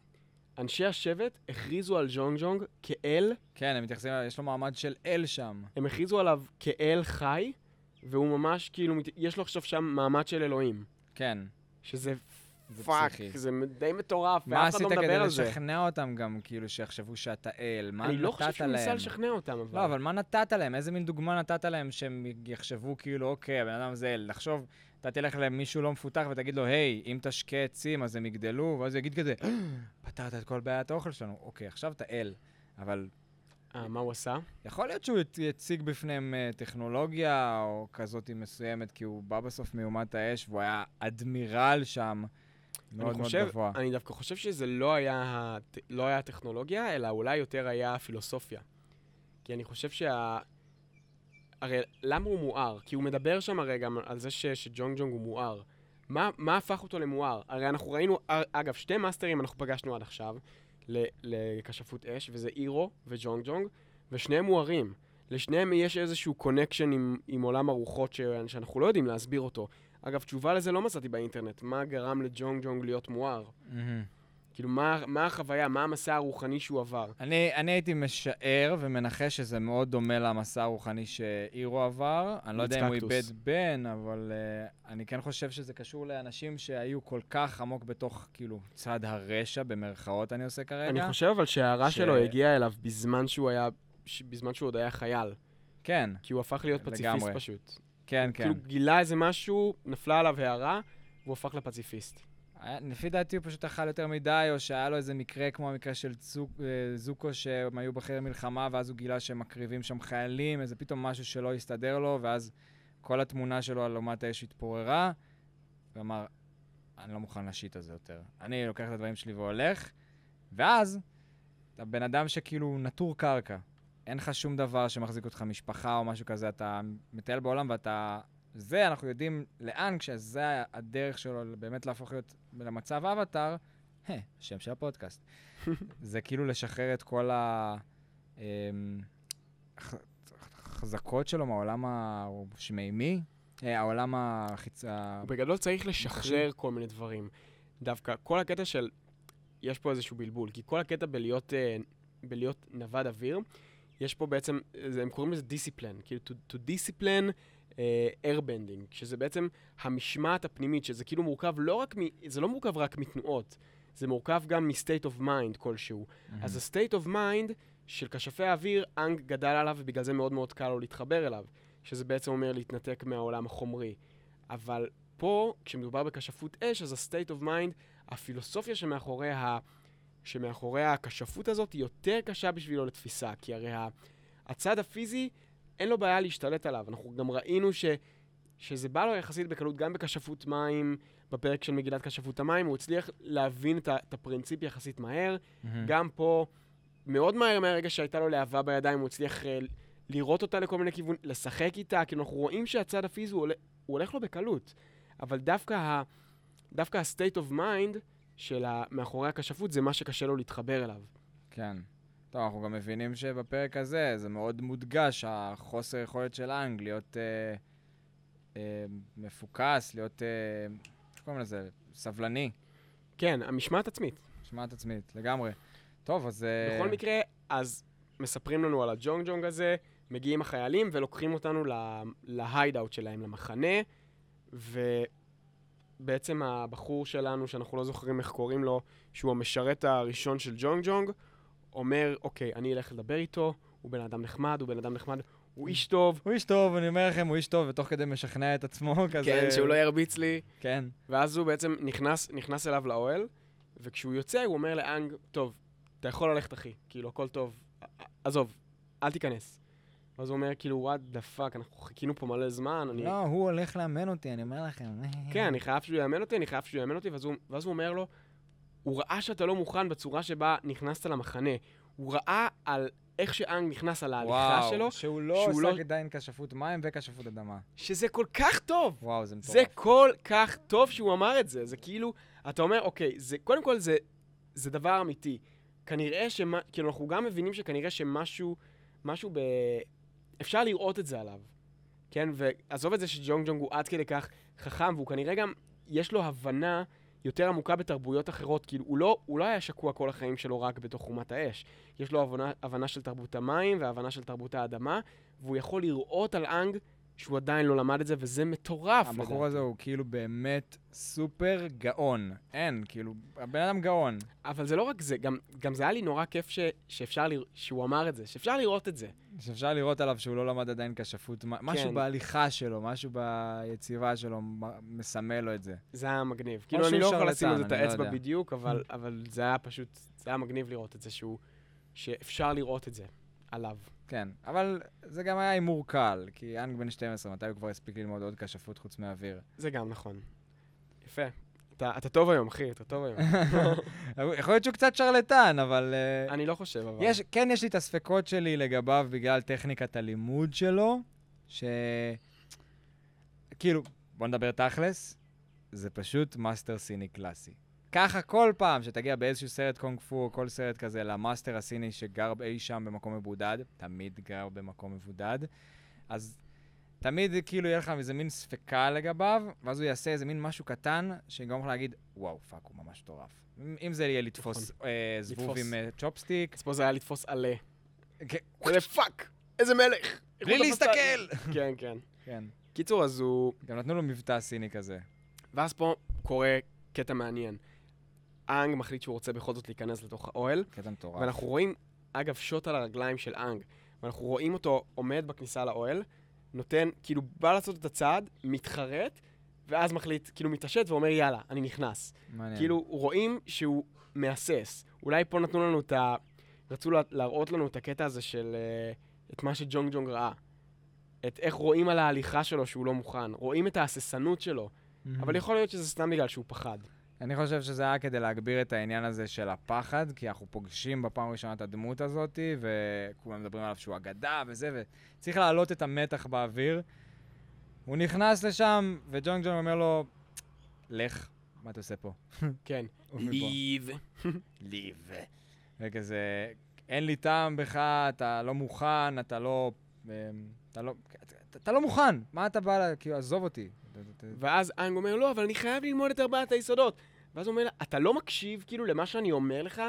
אנשי השבט הכריזו על ז'ונג ז'ונג כאל, כן, הם מתייחסים, יש לו מעמד של אל שם. הם הכריזו עליו כאל חי, והוא ממש כאילו, יש לו עכשיו שם מעמד של אלוהים. כן. שזה זה fuck, פסיכי. זה די מטורף, מה ואף אחד עשית לא כדי מדבר על זה. לשכנע אותם גם, כאילו, שיחשבו שאתה אל? מה אני נתת לא חושב שהוא ניסה להם? לשכנע אותם, אבל... לא, אבל מה נתת להם? איזה מין דוגמה נתת להם שהם יחשבו כאילו, אוקיי, הבן אדם זה אל. לחשוב, אתה תלך למישהו לא מפותח ותגיד לו, היי, אם תשקה עצים אז הם יגדלו, ואז הוא יגיד כזה, פתרת את כל בעיית האוכל שלנו. אוקיי, עכשיו אתה אל. אבל אה, מה הוא עשה? יכול להיות שהוא יציג בפניהם אה, טכנולוגיה או כזאת מסוימת, כי הוא בא בסוף מאומת האש והוא היה אדמירל שם, מאוד מאוד חושב, גבוה. אני דווקא חושב שזה לא היה, לא היה הטכנולוגיה, אלא אולי יותר היה הפילוסופיה. כי אני חושב שה... הרי למה הוא מואר? כי הוא מדבר שם הרי גם על זה ש, שג'ונג ג'ונג הוא מואר. מה, מה הפך אותו למואר? הרי אנחנו ראינו, אגב, שתי מאסטרים אנחנו פגשנו עד עכשיו ל- למכשפות אש, וזה איירו וג'ונג ג'ונג, ושניהם מוארים. לשניהם יש איזשהו connection עם, עם עולם הרוחות ש, שאנחנו לא יודעים להסביר אותו. אגב, תשובה לזה לא מצאתי באינטרנט. מה גרם לג'ונג ג'ונג להיות מואר? כאילו, מה, מה החוויה, מה המסע הרוחני שהוא עבר? אני, אני הייתי משער ומנחש שזה מאוד דומה למסע הרוחני שאיירו עבר. אני לא יודע אם הוא איבד. בן, אבל אה, אני כן חושב שזה קשור לאנשים שהיו כל כך עמוק בתוך, כאילו, צד הרשע, במרכאות אני עושה כרגע. אני חושב אבל שההארה ש- שלו הגיעה אליו בזמן שהוא היה, ש- בזמן שהוא עוד היה חייל. כן, כי הוא הפך להיות פציפיסט לגמרי. פשוט. כן, כן. כאילו גילה איזה משהו, נפלה עליו הערה, והוא הפך לפציפיסט. היה- לפי דעתי הוא פשוט אכל יותר מדי, או שהיה לו איזה מקרה כמו המקרה של צוק, אה, זוקו, שהם היו בחדר מלחמה, ואז הוא גילה שהם מקריבים שם חיילים, איזה פתאום משהו שלא הסתדר לו, ואז כל התמונה שלו על אומת האש התפוררה, ואמר, אני לא מוכן לשיט הזה יותר. אני לוקח את הדברים שלי והולך, ואז, אתה בן אדם שכאילו נטור קרקע. אין לך שום דבר שמחזיק אותך משפחה או משהו כזה, אתה מטייל בעולם ואתה... זה, אנחנו יודעים לאן, כשזה הדרך שלו באמת להפוך להיות למצב אבטאר, השם של הפודקאסט. זה כאילו לשחרר את כל. אמ, החזקות שלו מהעולם השמימי, אה, העולם החיצ... בגדול צריך לשחרר כל מיני דברים. דווקא כל הקטע של... יש פה איזשהו בלבול, כי כל הקטע בלהיות, אה, בלהיות נווד אוויר, יש פה בעצם, זה- הם קוראים לזה דיסציפלן, כאילו to, to discipline uh, airbending, שזה בעצם המשמעת הפנימית, שזה כאילו מורכב לא רק מ... זה לא מורכב רק מתנועות, זה מורכב גם מ-state of mind כלשהו. אז ה-state of mind של כשפי האוויר, אנג גדל עליו ובגלל זה מאוד מאוד קל לו להתחבר אליו, שזה בעצם אומר להתנתק מהעולם החומרי. אבל פה, כשמדובר בכשפות אש, אז ה-state of mind, הפילוסופיה שמאחורי, ה... שמאחורי הכשפות הזאת היא יותר קשה בשבילו לתפיסה, כי הרי. הצד הפיזי, אין לו בעיה להשתלט עליו. אנחנו גם ראינו ש... שזה בא לו יחסית בקלות, גם בכשפות מים, בפרק של מגילת כשפות המים, הוא הצליח להבין את. את הפרינציפ יחסית מהר. מהמם. גם פה, מאוד מהר מהרגע שהייתה לו להבה בידיים, הוא הצליח אה, לראות אותה לכל מיני כיוונים, לשחק איתה, כאילו אנחנו רואים שהצד הפיזי הוא, הולך, הוא הולך לו בקלות. אבל דווקא, ה, דווקא ה-state of mind של מאחורי הכשפות זה מה שקשה לו להתחבר אליו. כן. טוב, אנחנו גם מבינים שבפרק הזה זה מאוד מודגש, החוסר יכולת של האנג להיות אה, אה, מפוקס, להיות, אה, איך קוראים לזה? סבלני, כן, המשמעת עצמית. משמעת עצמית, לגמרי. טוב, אז... אה, בכל מקרה, אז מספרים לנו על הג'ונג ג'ונג הזה, מגיעים החיילים ולוקחים אותנו ל- להיידאוט שלהם, למחנה, ובעצם הבחור שלנו, שאנחנו לא זוכרים איך קוראים לו, שהוא המשרת הראשון של ג'ונג ג'ונג, אומר, אוקיי, אני אלך לדבר איתו, הוא בן אדם נחמד, הוא בן אדם נחמד, הוא איש טוב, הוא איש טוב, אני אומר לכם, הוא איש טוב, ותוך כדי משכנע את עצמו, כזה... כן, שהוא לא ירביץ לי, כן. ואז הוא בעצם נכנס, נכנס אליו לאוהל, וכשהוא יוצא, הוא אומר לאנג, טוב, אתה יכול ללכת, אחי, כאילו, הכל טוב, עזוב, אל תיכנס. ואז הוא אומר, כאילו, what the fuck, אנחנו חיכינו פה מלא זמן, אני... לא, הוא הולך לאמן אותי, אני אומר לכם. כן, אני חייב שהוא יאמן אותי, אני חייב שהוא יאמן אותי, ואז הוא, ואז הוא אומר לו, הוא ראה שאתה לא מוכן בצורה שבה נכנסת למחנה. הוא ראה על איך שאנג נכנס על ההליכה שלו, וואו, שהוא לא שהוא עושה לא- עדיין כשפות מים וכשפות אדמה. שזה כל כך טוב. וואו, זה מטורף. זה כל כך טוב שהוא אמר את זה. זה כאילו, אתה אומר, אוקיי, זה, קודם כל זה, זה דבר אמיתי. כנראה שמה, כאילו, אנחנו גם מבינים שכנראה שמשהו, משהו ב... אפשר לראות את זה עליו. כן, ועזוב את זה שג'ונג ג'ונג הוא עד כדי כך חכם, והוא כנראה גם, יש לו הבנה יותר עמוקה בתרבויות אחרות. כאילו, הוא לא, הוא לא היה שקוע כל החיים שלו רק בתוך חומת האש. יש לו הבנה, הבנה של תרבות המים והבנה של תרבות האדמה, והוא יכול לראות על אנג שהוא עדיין לא למד את זה, וזה מטורף. הבחור לדעתי. הזה הוא כאילו באמת סופר גאון. אין, כאילו, הבן אדם גאון. אבל זה לא רק זה, גם, גם זה היה לי נורא כיף ש, שאפשר לראות, שהוא אמר את זה, שאפשר לראות את זה. שאפשר לראות עליו שהוא לא למד עדיין כשפות, מ- משהו כן. בהליכה שלו, משהו ביציבה שלו מסמל לו את זה. זה היה מגניב. כאילו, אני לא יכול לשים על זה את לא האצבע יודע. בדיוק, אבל, אבל זה היה פשוט, זה היה מגניב לראות את זה, שהוא, שאפשר לראות את זה עליו. כן, אבל זה גם היה הימור קל, כי אנג בן 12, מתי הוא כבר הספיק ללמוד עוד כשפות חוץ מאוויר? זה גם נכון. יפה. אתה, אתה טוב היום, אחי, אתה טוב היום. יכול להיות שהוא קצת שרלטן, אבל... אה, אני לא חושב, אבל... יש, כן, יש לי את הספקות שלי לגביו בגלל טכניקת הלימוד שלו, ש... כאילו, בוא נדבר תכלס, זה פשוט מאסטר סיני קלאסי. ככה כל פעם שתגיע באיזשהו סרט קונג פו או כל סרט כזה למאסטר הסיני שגר אי שם במקום מבודד, תמיד גר במקום מבודד, אז תמיד כאילו יהיה לך איזה מין ספקה לגביו, ואז הוא יעשה איזה מין משהו קטן, שיגרום לך להגיד, וואו, fuck, הוא ממש מטורף. אם- זה יהיה לתפוס אה, זבוב נכון. לתפוס. עם אה, chopstick, אז פה זה היה לתפוס עלה. כן, fuck! איזה מלך! בלי להסתכל! כן, כן. כן. קיצור, אז הוא... גם נתנו לו מבטא סיני כזה. ואז פה קורה קטע מעניין. אנג מחליט שהוא רוצה בכל זאת להיכנס לתוך האוהל, קטע מטורף. ואנחנו רואים, אגב, שוט על הרגליים של אנג, ואנחנו רואים אותו עומד בכניסה לאוהל, נותן, כאילו, בא לעשות את הצעד, מתחרט, ואז מחליט, כאילו, מתעשת ואומר, יאללה, אני נכנס. מעניין. כאילו, רואים שהוא מהסס. אולי פה נתנו לנו את ה... רצו לה- להראות לנו את הקטע הזה של... אה, את מה שג'ונג ג'ונג ראה. את איך רואים על ההליכה שלו שהוא לא מוכן. רואים את ההססנות שלו. מהמם. אבל יכול להיות שזה סתם בגלל שהוא פחד. אני חושב שזה היה כדי להגביר את העניין הזה של הפחד, כי אנחנו פוגשים בפעם הראשונה את הדמות הזאת, וכולם מדברים עליו שהוא אגדה וזה, וצריך להעלות את המתח באוויר. הוא נכנס לשם, וג'ונג ג'ונג אומר לו, לך, מה אתה עושה פה? כן. עוף מפה." ליב. ליב. וכזה, אין לי טעם בך, אתה לא מוכן, אתה לא... אמ, אתה לא... אתה, אתה לא מוכן, מה אתה בא ל... כאילו, עזוב אותי. ואז אנג אומר, לא, אבל אני חייב ללמוד את ארבעת היסודות. ואז הוא אומר לה, אתה לא מקשיב כאילו למה שאני אומר לך?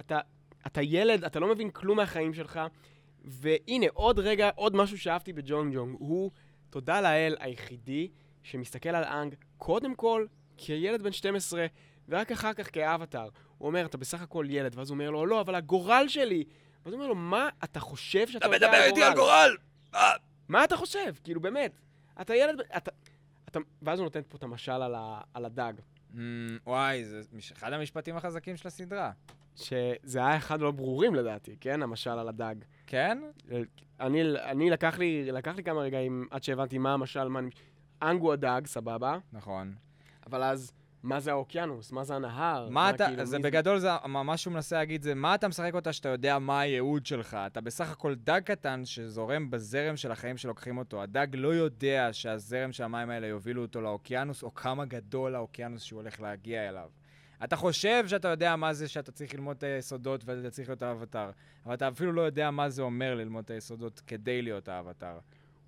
אתה, אתה ילד, אתה לא מבין כלום מהחיים שלך. והנה, עוד רגע, עוד משהו שאהבתי בג'ונג ג'ונג, הוא, תודה לאל, היחידי שמסתכל על אנג, קודם כל, כילד בן 12, ורק אחר כך כאבטאר. הוא אומר, אתה בסך הכל ילד, ואז הוא אומר לו, לא, אבל הגורל שלי. ואז הוא אומר לו, מה אתה חושב שאתה יודע על גורל? מה אתה חושב? כאילו, באמת. אתה ילד, אתה... אתה... ואז הוא נותן פה את המשל על, ה... על הדג. אמ, וואי, זה אחד המשפטים החזקים של הסדרה. שזה היה אחד לא ברורים לדעתי, כן? המשל על הדג. כן? אני, אני לקח לי, לקח לי כמה רגעים עד שהבנתי מה המשל, מה אני... אנג הוא הדג, סבבה, נכון. אבל אז, מה זה האוקיינוס? מה זה הנהר? מה אתה, כאילו, זה בגדול, זה, מה מה שהוא מנסה להגיד זה, מה אתה משחק אותה שאתה יודע מה הייעוד שלך? אתה בסך הכל דג קטן שזורם בזרם של החיים שלוקחים אותו. הדג לא יודע שהזרם של המים האלה יובילו אותו לאוקיינוס, או כמה גדול האוקיינוס שהוא הולך להגיע אליו. אתה חושב שאתה יודע מה זה שאתה צריך ללמוד את היסודות ואתה צריך להיות האבטר, אבל אתה אפילו לא יודע מה זה אומר ללמוד את היסודות כדי להיות האבטר.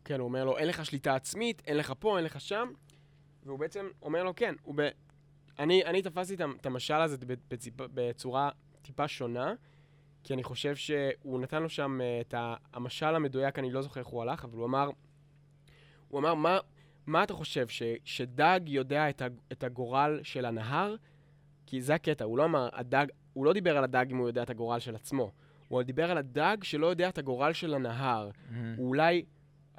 כן, הוא אומר לו, אין לך שליטה עצמית, אין לך פה, אין לך שם, והוא בעצם אומר לו, כן, הוא ב... אני, אני תפסתי את המשל הזה. בצורה טיפה שונה, כי אני חושב שהוא נתן לו שם אה, את. המשל המדויק, אני לא זוכר איך הוא הלך, אבל הוא אמר, הוא אמר, מה, מה אתה חושב, ש... שדג יודע את, ה... את הגורל של הנהר? כי זה הקטע, הוא לא אמר, הדג, הוא לא דיבר על הדג אם הוא יודע את הגורל של עצמו, הוא דיבר על הדג שלא יודע את הגורל של הנהר. הוא אולי,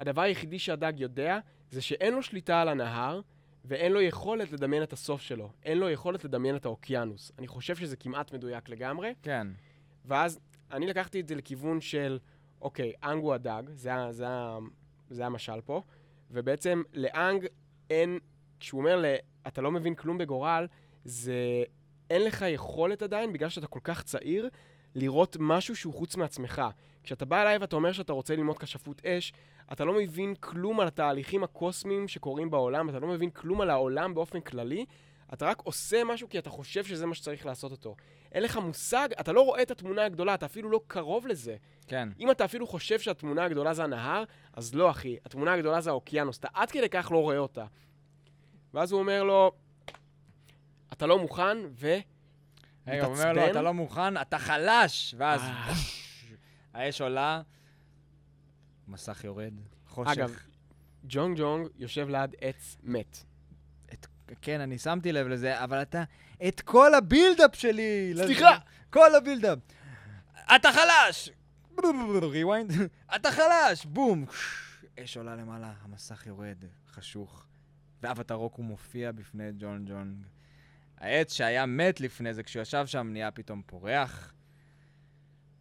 הדבר היחידי שהדג יודע, זה שאין לו שליטה על הנהר, ואין לו יכולת לדמיין את הסוף שלו. אין לו יכולת לדמיין את האוקיינוס. אני חושב שזה כמעט מדויק לגמרי. כן. ואז אני לקחתי את זה לכיוון של, אוקיי, אנג הוא הדג, זה, זה, זה המשל פה, ובעצם לאנג אין, כשהוא אומר, ל- אתה לא מבין כלום בגורל, זה אין לך יכולת עדיין, בגלל שאתה כל כך צעיר, לראות משהו שהוא חוץ מעצמך. כשאתה בא אליי ואתה אומר שאתה רוצה ללמוד כשפות אש, אתה לא מבין כלום על התהליכים הקוסמיים שקורים בעולם, אתה לא מבין כלום על העולם באופן כללי, אתה רק עושה משהו כי אתה חושב שזה מה שצריך לעשות אותו. אין לך מושג, אתה לא רואה את התמונה הגדולה, אתה אפילו לא קרוב לזה. כן. אם אתה אפילו חושב שהתמונה הגדולה זה הנהר, אז לא, אחי. התמונה הגדולה זה האוקיינוס, אתה עד כדי כך לא רואה אותה. ואז הוא אומר לו, אתה לא מוכן, ו... רגע, הוא אומר לו? אתה לא מוכן, אתה חלש! ואז אה. האש עולה, מסך יורד, חושך. אגב, ג'ונג ג'ונג יושב ליד עץ מת. את, כן, אני שמתי לב לזה, אבל אתה... את כל ה buildup שלי! לזה- סליחה! כל ה buildup. אתה חלש! rewind. אתה חלש! בום! אש עולה למעלה, המסך יורד, חשוך. ואבטר רוקו הוא מופיע בפני ג'ונג ג'ונג. העץ שהיה מת לפני זה, כשהוא ישב שם, נהיה פתאום פורח.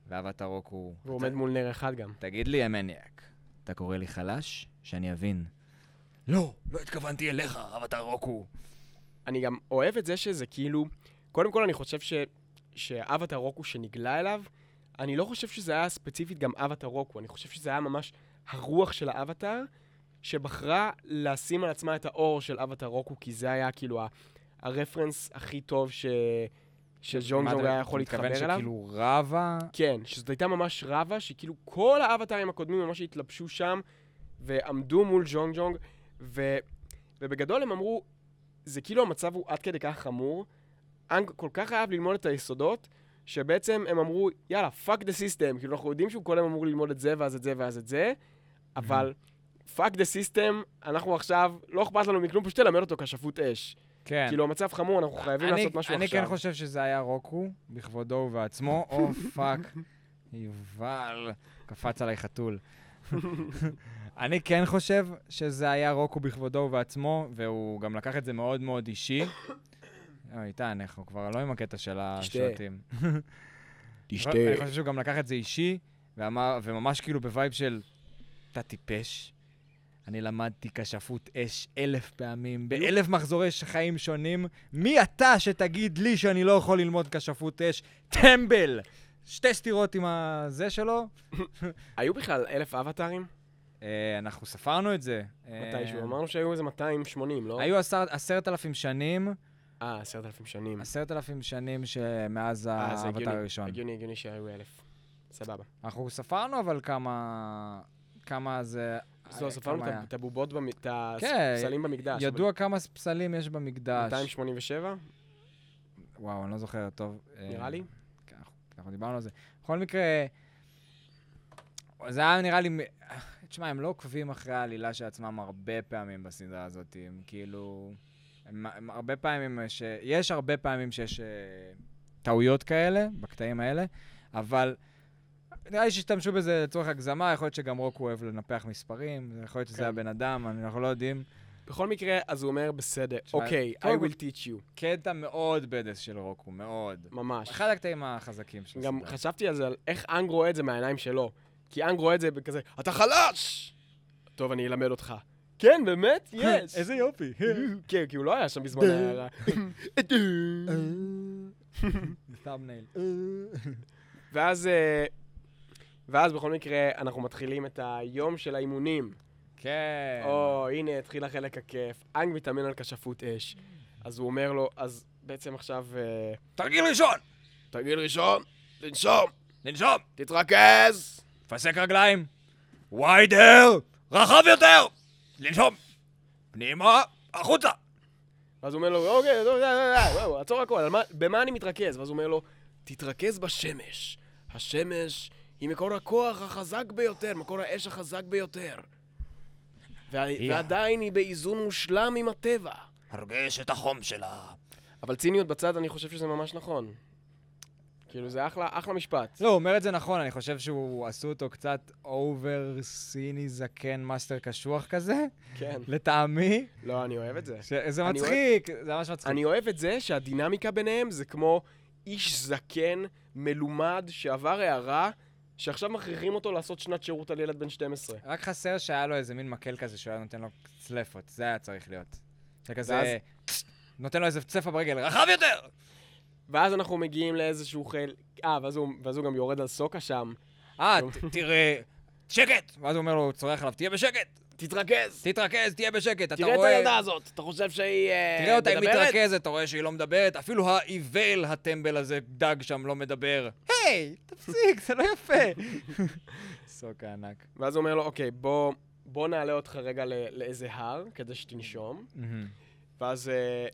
ואבטר רוקו הוא... והוא עומד מול נר אחד גם. תגיד לי, המניאק, אתה קורא לי חלש? שאני אבין. לא, לא התכוונתי אליך, אבטר רוקו. אני גם אוהב את זה שזה כאילו... קודם כל, אני חושב ש... שאבטר רוקו שנגלה אליו, אני לא חושב שזה היה ספציפית גם אבטר רוקו, אני חושב שזה היה ממש הרוח של האבטר, שבחרה לשים על עצמה את האור של אבטר רוקו, כי זה היה כאילו ה... הרפרנס הכי טוב ש... שז'ונג ז'ונג היה יכול להתחבר אתה אליו. מתכוון שכאילו רבה? כן, שזאת הייתה ממש רבה, שכאילו כל האבטרים הקודמים ממש התלבשו שם, ועמדו מול ג'ונג ג'ונג, ו... ובגדול הם אמרו, זה כאילו המצב הוא עד כדי כך חמור, אנג כל כך חייב ללמוד את היסודות, שבעצם הם אמרו, יאללה, fuck the system, כאילו אנחנו יודעים שהוא כל היום אמור ללמוד את זה, ואז את זה, ואז את זה, אבל fuck the system, אנחנו עכשיו, לא אכפת לנו מכלום, פשוט תלמד אותו כשפות אש. כן. כאילו, המצב חמור, אנחנו חייבים אני- לעשות משהו אני עכשיו. כן חושב שזה היה רוקו, בכבודו ובעצמו. או, פאק. יובל, קפץ עליי חתול. אני כן חושב שזה היה רוקו בכבודו ובעצמו, והוא גם לקח את זה מאוד מאוד אישי. אוי, איתן, אנחנו כבר לא עם הקטע של השוטים. אני חושב שהוא גם לקח את זה אישי, ואמר, וממש כאילו ב-vibe של, אתה טיפש. אני למדתי כשפות אש אלף פעמים, באלף מחזורי חיים שונים. מי אתה שתגיד לי שאני לא יכול ללמוד כשפות אש? טמבל! שתי סטירות עם הזה שלו. היו בכלל אלף אבטארים? אה, אנחנו ספרנו את זה. אה, מתישהו, אמרנו שהיו איזה 280, לא? היו עשר- עשרת אלפים שנים, אה, עשרת אלפים שנים. עשרת אלפים שנים שמאז אה, הגיוני, הראשון. הגיוני, הגיוני שהיו אלף. סבבה. אנחנו ספרנו אבל כמה... כמה זה... זהו, ספרנו את הבובות, את כן, הפסלים במקדש. ידוע כמה פסלים יש במקדש. 287, וואו, אני לא זוכר טוב. נראה אה, לי. כן, אנחנו- דיברנו על זה. בכל מקרה, זה היה נראה לי... תשמע, הם לא עוקבים אחרי העלילה של עצמם הרבה פעמים בסדרה הזאת. הם כאילו... הם, הם הרבה פעמים ש... יש הרבה פעמים שיש אה, טעויות כאלה, בקטעים האלה, אבל נראה לי שהשתמשו בזה לצורך הגזמה, יכול להיות שגם רוקו אוהב לנפח מספרים, יכול להיות שזה כן. הבן אדם, אנחנו לא יודעים. בכל מקרה, אז הוא אומר, בסדר, אוקיי, I will teach you. קטע מאוד בדס של רוקו, מאוד. ממש. אחד הקטעים החזקים של גם הסדרה. חשבתי על זה, על איך אנג רואה את זה מהעיניים שלו. כי אנג רואה את זה בכזה, אתה חלש! טוב, אני אלמד אותך. כן, באמת? יש. איזה יופי. כן, כי הוא לא היה שם בזמן ההערה. ואז, אה, ואז בכל מקרה, אנחנו מתחילים את היום של האימונים. כן. או, הנה, התחיל החלק הכיף. אנג מתאמן על כשפות אש. אז הוא אומר לו, אז בעצם עכשיו, אה, תרגיל ראשון! תרגיל ראשון, לנשום, לנשום! תתרכז! תפסק רגליים! ויידר! רחב יותר! לנשום! פנימה, החוצה! ואז הוא אומר לו, אוקיי, די, די, די, וואו, עצור הכל, במה אני מתרכז? ואז הוא אומר לו, תתרכז בשמש. השמש היא מקור הכוח החזק ביותר, מקור האש החזק ביותר. וה- היא- ועדיין היא באיזון מושלם עם הטבע. הרגש את החום שלה. אבל ציניות בצד, אני חושב שזה ממש נכון. כאילו, זה אחלה, אחלה משפט. לא, הוא אומר את זה נכון, אני חושב שהוא עשו אותו קצת over סיני זקן master קשוח כזה, כן. לטעמי. לא, אני אוהב את זה. ש- זה מצחיק, זה ממש מצחיק. אני אוהב את זה שהדינמיקה ביניהם זה כמו איש זקן, מלומד, שעבר הערה, שעכשיו מכריחים אותו לעשות שנת שירות על ילד בן 12. רק חסר שהיה לו איזה מין מקל כזה שהוא היה נותן לו צלפות, זה היה צריך להיות. זה כזה... ואז? נותן לו איזה צלפה ברגל, רחב יותר! ואז אנחנו מגיעים לאיזשהו חיל... אה, ואז הוא, ואז הוא גם יורד על סוקה שם. אה, תראה, שקט! ואז הוא אומר לו, הוא צורח עליו, תהיה בשקט! תתרכז! תתרכז, תהיה בשקט, אתה תראה את רואה... הילדה הזאת, אתה חושב שהיא אה, תראה אותה, היא מדברת? מתרכזת, אתה רואה שהיא לא מדברת, אפילו האיוול הטמבל הזה, דג שם, לא מדבר. היי, תפסיק, זה לא יפה. סוקה ענק. ואז הוא אומר לו, אוקיי, בוא, בוא נעלה אותך רגע לאיזה הר, כדי שתנשום. ואז אה,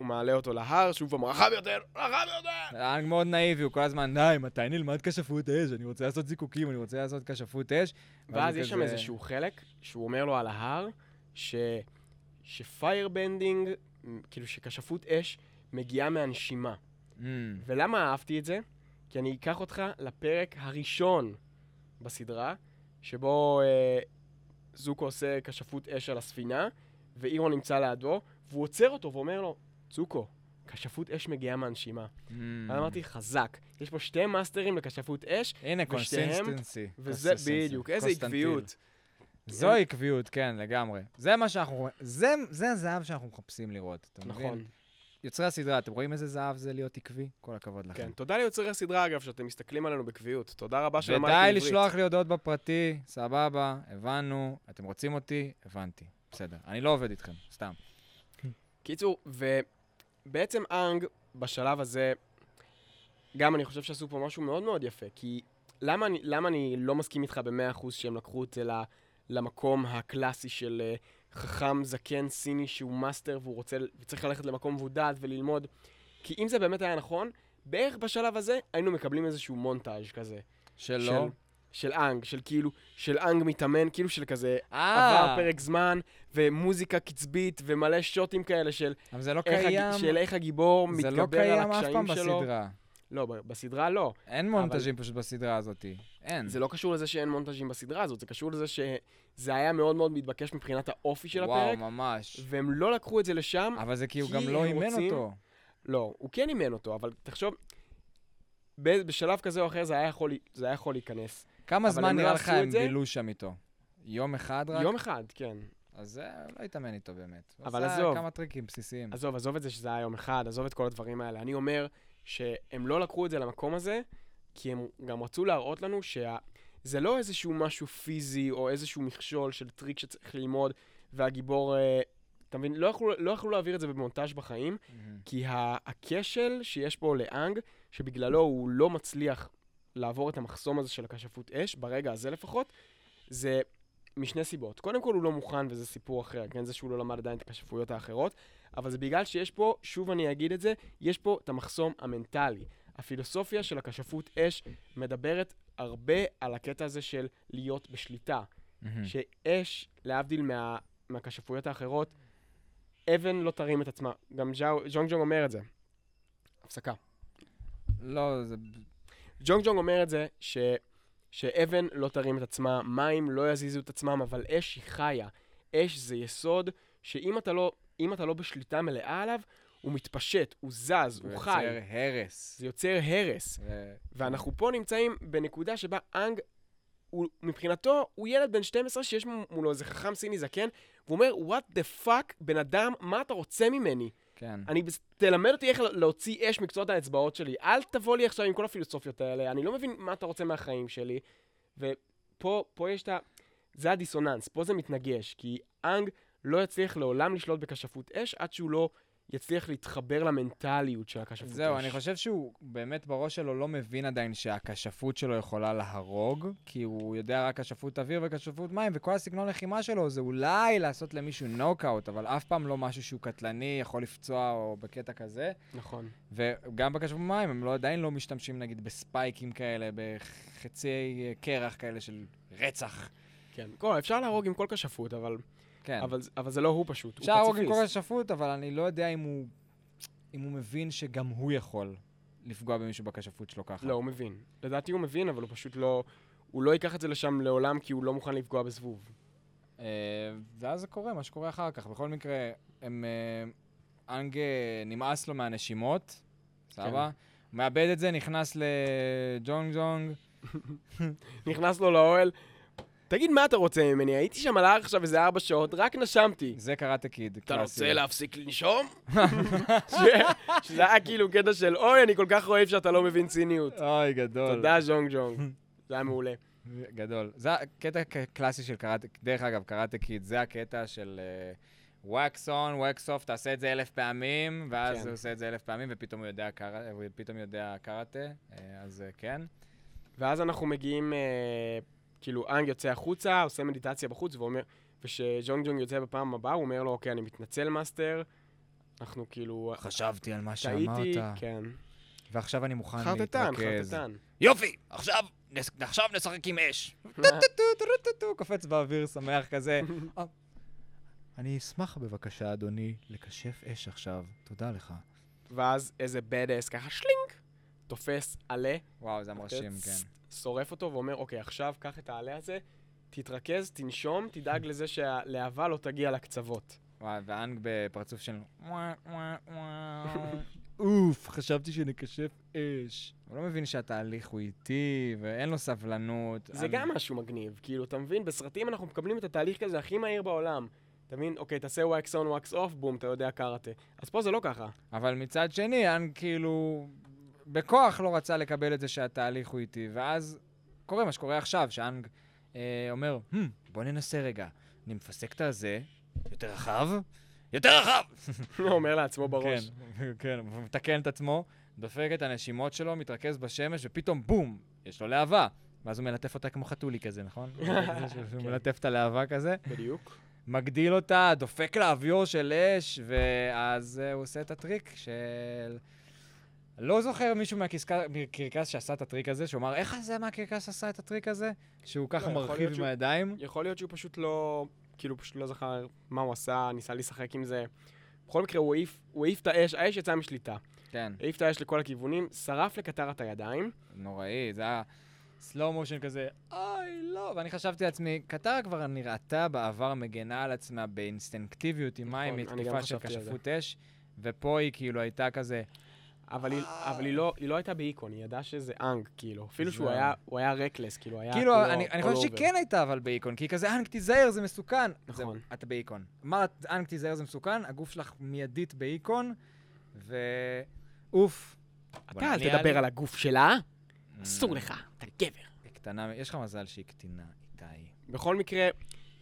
הוא מעלה אותו להר, שוב פעם, רחב יותר, רחב יותר! האנג מאוד נאיבי, הוא כל הזמן, די, מתי נלמד כשפות אש? אני רוצה לעשות זיקוקים, אני רוצה לעשות כשפות אש. ואז יש שם איזשהו חלק, שהוא אומר לו על ההר, ש... ש-firebending, כאילו שכשפות אש, מגיעה מהנשימה. Mm, ולמה אהבתי את זה? כי אני אקח אותך לפרק הראשון בסדרה, שבו אה, זוקו עושה כשפות אש על הספינה, ואירו נמצא לידו, והוא עוצר אותו ואומר לו, זוקו, כשפות אש מגיעה מהנשימה. mm. אז אמרתי, חזק. יש פה שתי masterים לכשפות אש, הנה, consistency. וזה בדיוק, איזה עקביות. זו עקביות, כן, לגמרי. זה מה שאנחנו... זה, זה הזהב שאנחנו מחפשים לראות, אתה מבין? נכון. יוצרי הסדרה, אתם רואים איזה זהב זה להיות עקבי? כל הכבוד לכם. כן, תודה ליוצרי הסדרה, אגב, שאתם מסתכלים עלינו בקביעות. תודה רבה שלמדתי ודי עברית. לשלוח לי הודעות בפרטי, סבבה, הבנו, אתם רוצים אותי, הבנתי. בסדר. אני לא עובד איתכם, סתם. קיצור, ובעצם אנג, בשלב הזה, גם אני חושב שעשו פה משהו מאוד מאוד יפה, כי למה אני, למה אני לא מסכים איתך ב-100% שהם לקחו את זה למקום הקלאסי של אה, חכם זקן סיני שהוא master והוא רוצה, וצריך ללכת למקום מבודד וללמוד. כי אם זה באמת היה נכון, בערך בשלב הזה היינו מקבלים איזשהו מונטאז' כזה. שלא. של, של אנג, של כאילו, של אנג מתאמן, כאילו של כזה אה, עבר פרק זמן, ומוזיקה קצבית, ומלא שוטים כאלה של אבל זה לא איך, קיים. הג... של איך הגיבור זה לא מתגבר על קיים אף הקשיים פעם שלו. בסדרה. לא, בסדרה לא. אין מונטאז'ים פשוט בסדרה הזאת. אין. זה לא קשור לזה שאין מונטאז'ים בסדרה הזאת, זה קשור לזה שזה היה מאוד מאוד מתבקש מבחינת האופי של וואו, הפרק, ממש. והם לא לקחו את זה לשם. אבל זה כי הוא גם לא אימן רוצים- אותו. לא, הוא כן אימן אותו, אבל תחשוב, בשלב כזה או אחר זה היה יכול, זה היה יכול להיכנס. כמה זמן לא נראה לך הם? בילו שם איתו? יום אחד רק? יום אחד, כן. אז זה לא התאמן איתו באמת. אבל עשה עזוב. כמה טריקים בסיסיים. עזוב, עזוב את זה שזה היה יום אחד, עזוב את כל הדברים האלה. אני אומר שהם לא לקחו את זה למקום הזה, כי הם גם רצו להראות לנו שזה לא איזשהו משהו פיזי או איזשהו מכשול של טריק שצריך ללמוד, והגיבור, אה, אתה מבין? לא יכלו, לא יכלו להעביר את זה במונטאז' בחיים. כי הכשל שיש פה לאנג, שבגללו הוא לא מצליח לעבור את המחסום הזה של הכשפות אש, ברגע הזה לפחות, זה משני סיבות. קודם כל הוא לא מוכן, וזה סיפור אחר, כן? זה שהוא לא למד עדיין את הכשפויות האחרות, אבל זה בגלל שיש פה, שוב אני אגיד את זה, יש פה את המחסום המנטלי. הפילוסופיה של הכשפות אש מדברת הרבה על הקטע הזה של להיות בשליטה. מהמם. שאש, להבדיל מה, מהכשפויות האחרות, אבן לא תרים את עצמה. גם ז'או- ז'ונג ג'ונג אומר את זה. הפסקה. לא, זה... ג'ונג ג'ונג אומר את זה, ש, שאבן לא תרים את עצמה, מים לא יזיזו את עצמם, אבל אש היא חיה. אש זה יסוד שאם אתה לא, אתה לא בשליטה מלאה עליו, הוא מתפשט, הוא זז, הוא חי. יוצר הרס. זה יוצר הרס. ו- ואנחנו פה נמצאים בנקודה שבה אנג, הוא, מבחינתו, הוא ילד בן 12 שיש מולו איזה חכם סיני זקן, והוא אומר, what the fuck, בן אדם, מה אתה רוצה ממני? כן. אני, תלמד אותי איך להוציא אש מקצועות האצבעות שלי. אל תבוא לי עכשיו עם כל הפילוסופיות האלה, אני לא מבין מה אתה רוצה מהחיים שלי. ופה פה יש את ה... זה הדיסוננס, פה זה מתנגש, כי אנג לא יצליח לעולם לשלוט בכשפות אש עד שהוא לא יצליח להתחבר למנטליות של הכשפות. זהו, אני חושב שהוא באמת בראש שלו לא מבין עדיין שהכשפות שלו יכולה להרוג, כי הוא יודע רק כשפות אוויר וכשפות מים, וכל הסגנון לחימה שלו זה אולי לעשות למישהו נוקאוט, אבל אף פעם לא משהו שהוא קטלני, יכול לפצוע או בקטע כזה. נכון. וגם בכשפות מים הם לא, עדיין לא משתמשים נגיד בספייקים כאלה, בחצי קרח כאלה של רצח. כן. כל, אפשר להרוג עם כל כשפות, אבל, כן. אבל, אבל זה לא הוא פשוט, אפשר הוא להרוג עם פציפיסט. כל כשפות, אבל אני לא יודע אם הוא, אם הוא מבין שגם הוא יכול לפגוע במישהו בכשפות שלו ככה. לא, הוא מבין. לדעתי הוא מבין, אבל הוא פשוט לא... הוא לא ייקח את זה לשם לעולם כי הוא לא מוכן לפגוע בזבוב. אה, ואז זה קורה, מה שקורה אחר כך. בכל מקרה, הם... אה, אנג נמאס לו מהנשימות, סבבה? הוא מאבד את זה, נכנס לג'ונג ג'ונג. נכנס לו לאוהל, תגיד מה אתה רוצה ממני, הייתי שם על ההר עכשיו איזה ארבע שעות, רק נשמתי. זה קראטה קיד, אתה. רוצה להפסיק לנשום? שזה היה כאילו קטע של, אוי, אני כל כך אוהב שאתה לא מבין ציניות. אוי, גדול. תודה, ז'ונג ג'ונג. זה היה מעולה. גדול. זה הקטע קלאסי של קראטה, דרך אגב, קראטה קיד, זה הקטע של wax on, wax off, תעשה את זה אלף פעמים, ואז כן. הוא עושה את זה אלף פעמים, ופתאום הוא יודע קרא- יודע קראטה, אה, אז אה, כן. ואז אנחנו מגיעים, אה, כאילו, אנג יוצא החוצה, עושה מדיטציה בחוץ, ואומר, וכשז'ונג ג'ונג יוצא בפעם הבאה, הוא אומר לו, אוקיי, אני מתנצל, master. אנחנו כאילו... חשבתי על מה טעיתי, שאמרת, כן. ועכשיו אני מוכן חרטטן, להתרכז. חרטטן. יופי, עכשיו, עכשיו נשחק עם אש. טו-טו-טו-טו, קופץ באוויר, שמח כזה. אני אשמח בבקשה, אדוני, לקשף אש עכשיו. תודה לך. ואז איזה bad ass ככה שלינק, תופס עלה, וואו, זה מרשים, צ- כן. שורף אותו ואומר, אוקיי, עכשיו קח את העלה הזה, תתרכז, תנשום, תדאג לזה שהלהבה לא תגיע לקצוות. וואי, ואנג בפרצוף של... אוף, חשבתי שנקשף אש. הוא לא מבין שהתהליך הוא איטי, ואין לו סבלנות. זה אני- גם משהו מגניב, כאילו, אתה מבין? בסרטים אנחנו מקבלים את התהליך כזה הכי מהיר בעולם. אתה מבין? אוקיי, תעשה wax on, wax off, בום, אתה יודע קראטה. אז פה זה לא ככה. אבל מצד שני, אנג כאילו... בכוח לא רצה לקבל את זה שהתהליך הוא איטי, ואז קורה מה שקורה עכשיו, שאנג אה, אומר, hmm, בוא ננסה רגע. אני מפסק את הזה, יותר רחב, יותר רחב! הוא אומר לעצמו בראש. כן, כן, הוא מתקן את עצמו, דופק את הנשימות שלו, מתרכז בשמש, ופתאום בום, יש לו להבה. ואז הוא מלטף אותה כמו חתולי כזה, נכון? שהוא כן. מלטף את הלהבה כזה. בדיוק. מגדיל אותה, דופק לה אוויר של אש, ואז uh, הוא עושה את הטריק של... לא זוכר מישהו מהקרקס- שעשה את הטריק הזה, שהוא אמר, איך זה מהקרקס עשה את הטריק הזה? שהוא ככה לא, מרחיב עם הידיים. יכול להיות שהוא פשוט לא, כאילו פשוט לא זכר מה הוא עשה, ניסה לשחק עם זה. בכל מקרה, הוא העיף, את האש, האש יצאה משליטה. כן, העיף את האש לכל הכיוונים, שרף לקטר את הידיים. נוראי, זה היה סלואו מושן כזה, אוי, לא. ואני חשבתי לעצמי, קטרה כבר נראתה בעבר מגנה על עצמה באינסטינקטיביות עם מים נכון, אני גם מתקיפה של. כשפות אש, ופה היא כאילו הייתה כזה, אבל, היא, אבל היא, לא, היא לא הייתה באיקון, היא ידעה שזה אנג, כאילו. אפילו שהוא היה, הוא היה רקלס, כאילו, היה... כאילו, אני, אני חושב. שהיא כן הייתה אבל באיקון, כי היא כזה, אנק תיזהר, זה מסוכן. נכון. זה, אתה באיקון. אמרת, אנק תיזהר, זה מסוכן, הגוף שלך מיידית באיקון, ואוף. אתה אל תדבר על הגוף שלה, אסור Mm, לך, אתה גבר. היא קטנה, יש לך מזל שהיא קטינה, איתי. בכל מקרה,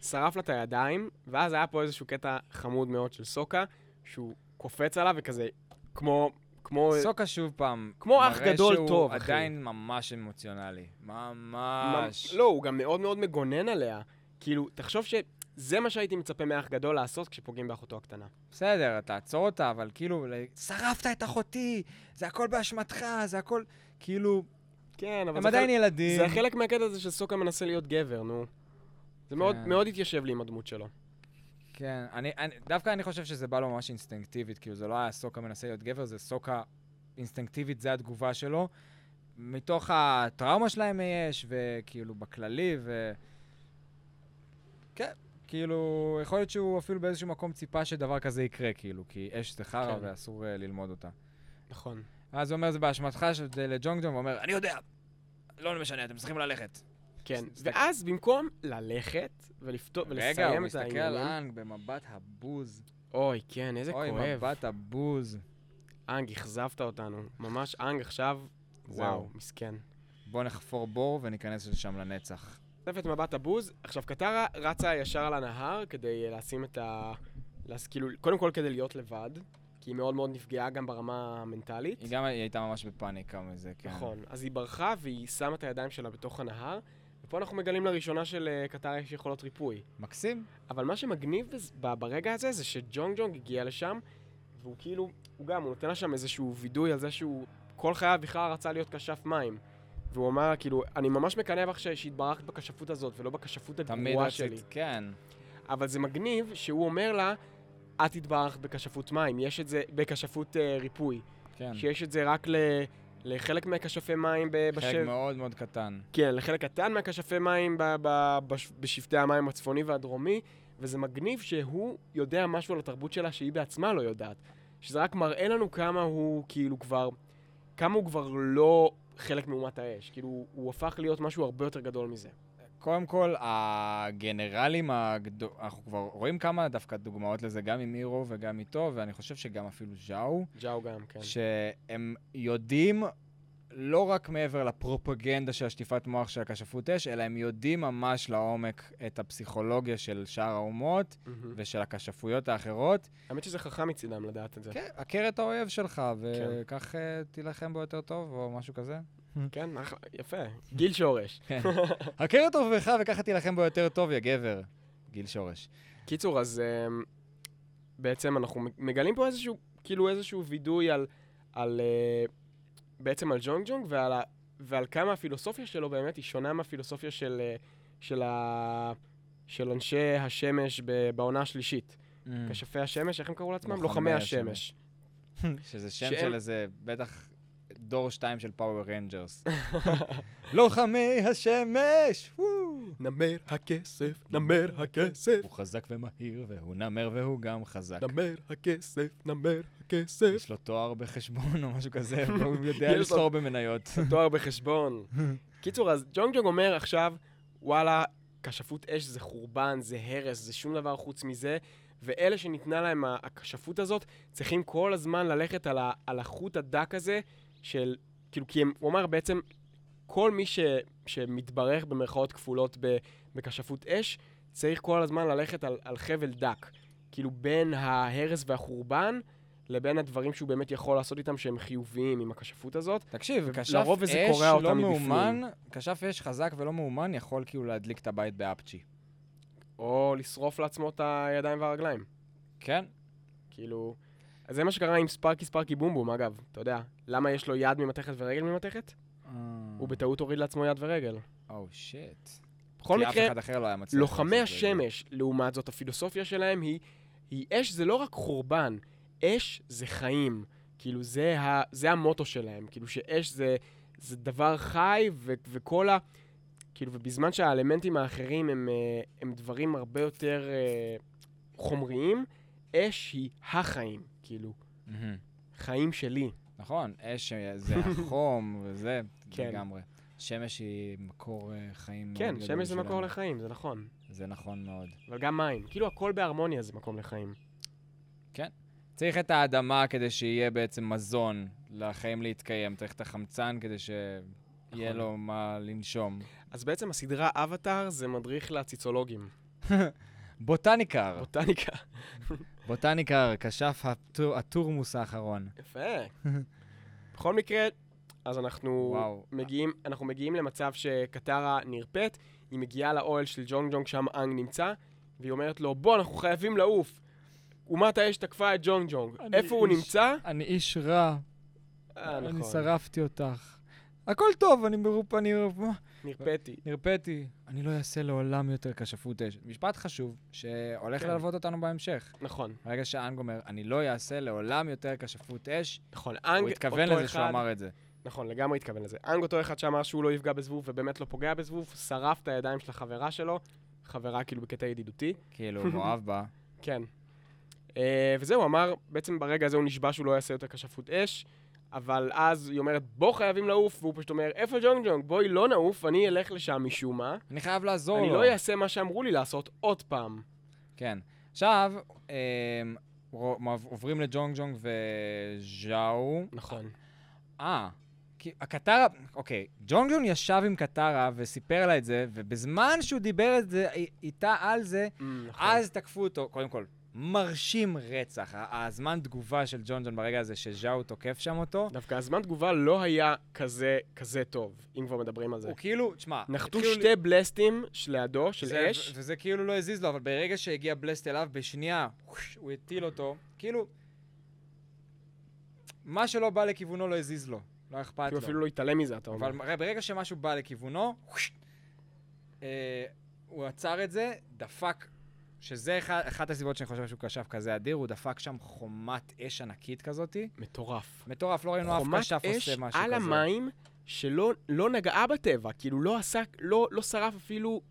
שרף לה את הידיים, ואז היה פה איזשהו קטע חמוד מאוד של סוקה, שהוא קופץ עליו וכזה, כמו... כמו... סוקה שוב פעם, כמו אח גדול מראה טוב, שהוא אחי. עדיין ממש אמוציונלי. ממש. לא, הוא גם מאוד מאוד מגונן עליה. כאילו, תחשוב שזה מה שהייתי מצפה מאח גדול לעשות כשפוגעים באחותו הקטנה. בסדר, תעצור אותה, אבל כאילו, שרפת את אחותי, זה הכל באשמתך, זה הכל, כאילו, כן, אבל הם זה, עדיין חלק, ילדים. זה חלק מהקטע הזה שסוקה מנסה להיות גבר, נו. זה מאוד, כן. מאוד התיישב לי עם הדמות שלו. כן, אני, אני, דווקא אני חושב שזה בא לו ממש אינסטינקטיבית, כאילו זה לא היה סוקה מנסה להיות גבר, זה סוקה אינסטינקטיבית, זה התגובה שלו, מתוך הטראומה שלהם יש, וכאילו בכללי, ו... כן, כאילו, יכול להיות שהוא אפילו באיזשהו מקום ציפה שדבר כזה יקרה, כאילו, כי אש זה חרא כן. ואסור uh, ללמוד אותה. נכון. אז הוא אומר, זה באשמתך לג'ונג ג'ונג, הוא אומר, אני יודע, לא משנה, אתם צריכים ללכת. כן. ואז במקום ללכת ולפתור, רגע, ולסיים הוא את מסתכל על העניינים... אנג במבט הבוז. אוי, כן, איזה אוי, כואב. מבט הבוז. אנג, אכזבת אותנו. ממש אנג עכשיו, וואו. מסכן. בוא נחפור בור וניכנס לשם לנצח. תוספת מבט הבוז. עכשיו, קטרה רצה ישר על הנהר כדי אה, לשים את ה... לס... כאילו, קודם כל כדי להיות לבד, כי היא מאוד מאוד נפגעה גם ברמה המנטלית. היא גם היא הייתה ממש בפאניקה מזה, כן. נכון. אז היא ברחה והיא שמה את הידיים שלה בתוך הנהר, ופה אנחנו מגלים לראשונה שלקטרה יש יכולות ריפוי. מקסים. אבל מה שמגניב ברגע הזה זה שג'ונג ג'ונג הגיע לשם, והוא כאילו, הוא גם, הוא נותן לה שם איזשהו וידוי על זה שהוא כל חייו בכלל רצה להיות כשף מים. והוא אמר, כאילו, אני ממש מקנא בך שהתברכת בכשפות הזאת, ולא בכשפות תמיד הגרועה שלי. רצית, כן. אבל זה מגניב שהוא אומר לה, את התברכת בכשפות מים, יש את זה, בכשפות אה, ריפוי. כן. שיש את זה רק ל... לחלק מהכשפי מים ב- בשב... חלק מאוד מאוד קטן. כן, לחלק קטן מהכשפי מים ב- ב- בש- בשבטי המים הצפוני והדרומי, וזה מגניב שהוא יודע משהו על התרבות שלה שהיא בעצמה לא יודעת. שזה רק מראה לנו כמה הוא כאילו כבר, כמה הוא כבר לא חלק מאומת האש. כאילו, הוא הפך להיות משהו הרבה יותר גדול מזה. קודם כל, הגנרלים הגדול... אנחנו כבר רואים כמה דווקא דוגמאות לזה, גם עם אירו וגם איתו, ואני חושב שגם אפילו ז'או, ג'או גם, כן. שהם יודעים לא רק מעבר לפרופגנדה של השטיפת מוח של הכשפות אש, אלא הם יודעים ממש לעומק את הפסיכולוגיה של שאר האומות מהמם. ושל הכשפויות האחרות. האמת שזה חכם מצידם לדעת את זה. כן, הכר את האויב שלך, וכך אה, תילחם בו יותר טוב, או משהו כזה. כן, אחלה, יפה. גיל שורש. כן. הכר את אויבך וככה תילחם בו יותר טוב, יא גבר. גיל שורש. קיצור, אז um, בעצם אנחנו מגלים פה איזשהו, כאילו איזשהו וידוי על, על uh, בעצם על ג'ונג ג'ונג ועל, ועל כמה הפילוסופיה שלו באמת היא שונה מהפילוסופיה של, uh, של, ה, של אנשי השמש בעונה השלישית. כשפי השמש, איך הם קראו לעצמם? Mm. לוחמי השמש. שזה שם של איזה, בטח, דור שתיים של פאוור רנג'רס. לוחמי השמש! נמר הכסף, נמר הכסף, הוא חזק ומהיר, והוא נמר והוא גם חזק. נמר הכסף, נמר הכסף. יש לו תואר בחשבון או משהו כזה, והוא יודע לסחור במניות. תואר בחשבון. קיצור, אז ג'ונג ג'ונג אומר עכשיו, וואלה, כשפות אש זה חורבן, זה הרס, זה שום דבר חוץ מזה, ואלה שניתנה להם הכשפות הזאת, צריכים כל הזמן ללכת על, ה, על החוט הדק הזה של, כאילו, כי הם, הוא אמר בעצם, כל מי ש, שמתברך במרכאות כפולות ב, בכשפות אש, צריך כל הזמן ללכת על, על חבל דק. כאילו, בין ההרס והחורבן לבין הדברים שהוא באמת יכול לעשות איתם שהם חיוביים עם הכשפות הזאת. תקשיב, כשף אש לא. מאומן, כשף אש חזק ולא מאומן יכול כאילו להדליק את הבית באפצ'י. או לשרוף לעצמו את הידיים והרגליים. כן? כאילו... אז זה מה שקרה עם ספארקי ספארקי בום בום, אגב. אתה יודע, למה יש לו יד ממתכת ורגל ממתכת? הוא בטעות הוריד לעצמו יד ורגל. או שיט. בכל מקרה, לא. לוחמי. השמש, לעומת זאת, הפילוסופיה שלהם היא, היא אש זה לא רק חורבן, אש זה חיים. כאילו, זה, ה, זה המוטו שלהם. כאילו, שאש זה, זה דבר חי, ו, וכל ה... כאילו, ובזמן שהאלמנטים האחרים הם, אה, הם דברים הרבה יותר אה, חומריים, אש היא החיים. כאילו. חיים שלי. נכון, אש זה החום וזה, כן. לגמרי. שמש היא מקור אה, חיים כן, שמש זה שלנו. מקור לחיים, זה נכון. זה נכון מאוד. אבל גם מים. כאילו, הכל בהרמוניה זה מקום לחיים. צריך את האדמה כדי שיהיה בעצם מזון לחיים להתקיים. צריך את החמצן כדי שיהיה נכון. לו מה לנשום. אז בעצם הסדרה אבטאר זה מדריך לציצולוגים. בוטניקר, בוטניקה. בוטניקר, כשף הטור- הטורמוס האחרון. יפה. בכל מקרה, אז אנחנו וואו. מגיעים, אנחנו מגיעים למצב שקטרה נרפאת, היא מגיעה לאוהל של ג'ונג ג'ונג, שם אנג נמצא, והיא אומרת לו, בוא, אנחנו חייבים לעוף. אומת האש תקפה את ג'ונג ג'ונג. אני איפה הוא איש- נמצא? אני איש רע, אה, אני נכון. שרפתי אותך. הכל טוב, אני מרופ... אני... נרפאתי. נרפאתי. אני לא אעשה לעולם יותר כשפות אש. משפט חשוב, שהולך כן. ללוות אותנו בהמשך. נכון, ברגע שאנג אומר, אני לא אעשה לעולם יותר כשפות אש, נכון. אנג, הוא התכוון לזה שהוא אחד- אמר את זה. נכון, לגמרי התכוון לזה. אנג אותו אחד שאמר שהוא לא יפגע בזבוב ובאמת לא פוגע בזבוב, שרף את הידיים של החברה שלו, חברה כאילו בקטע ידידותי. כאילו, מאוהב בה. כן. Uh, וזהו, אמר, בעצם ברגע הזה הוא נשבע שהוא לא יעשה יותר כשפות אש, אבל אז היא אומרת, בוא חייבים לעוף, והוא פשוט אומר, איפה ג'ונג ג'ונג? בואי לא נעוף, אני אלך לשם משום מה. אני חייב לעזור לו. אני לא אעשה מה שאמרו לי לעשות עוד פעם. כן. עכשיו, רו- עוברים לג'ונג ג'ונג וז'או. נכון. אה, כי הקטרה, אוקיי, ג'ונג ג'ונג ישב עם קטרה וסיפר לה את זה, ובזמן שהוא דיבר את זה, איתה על זה, נכון. אז תקפו אותו, קודם כל, מרשים רצח. הזמן תגובה של ג'ון ג'ון ברגע הזה שז'או תוקף שם אותו, דווקא הזמן תגובה לא היה כזה, כזה טוב, אם כבר מדברים על זה. הוא כאילו, תשמע, נחתו התחילו שתי בלסטים לידו, של זה- אש. וזה כאילו לא הזיז לו, אבל ברגע שהגיע בלסט אליו, בשנייה, הוא הטיל אותו, כאילו, מה שלא בא לכיוונו לא הזיז לו, לא אכפת כאילו לו. אפילו לא התעלם מזה, אתה אומר. אבל ברגע שמשהו בא לכיוונו, אה, הוא עצר את זה, דפק, שזה אחד, אחת הסיבות שאני חושב שהוא כשף כזה אדיר, הוא דפק שם חומת אש ענקית כזאתי. מטורף. מטורף, לא ראינו אף חומת כשף אש עושה משהו על כזה. המים שלא לא נגעה בטבע, כאילו לא עשה, לא, לא שרף אפילו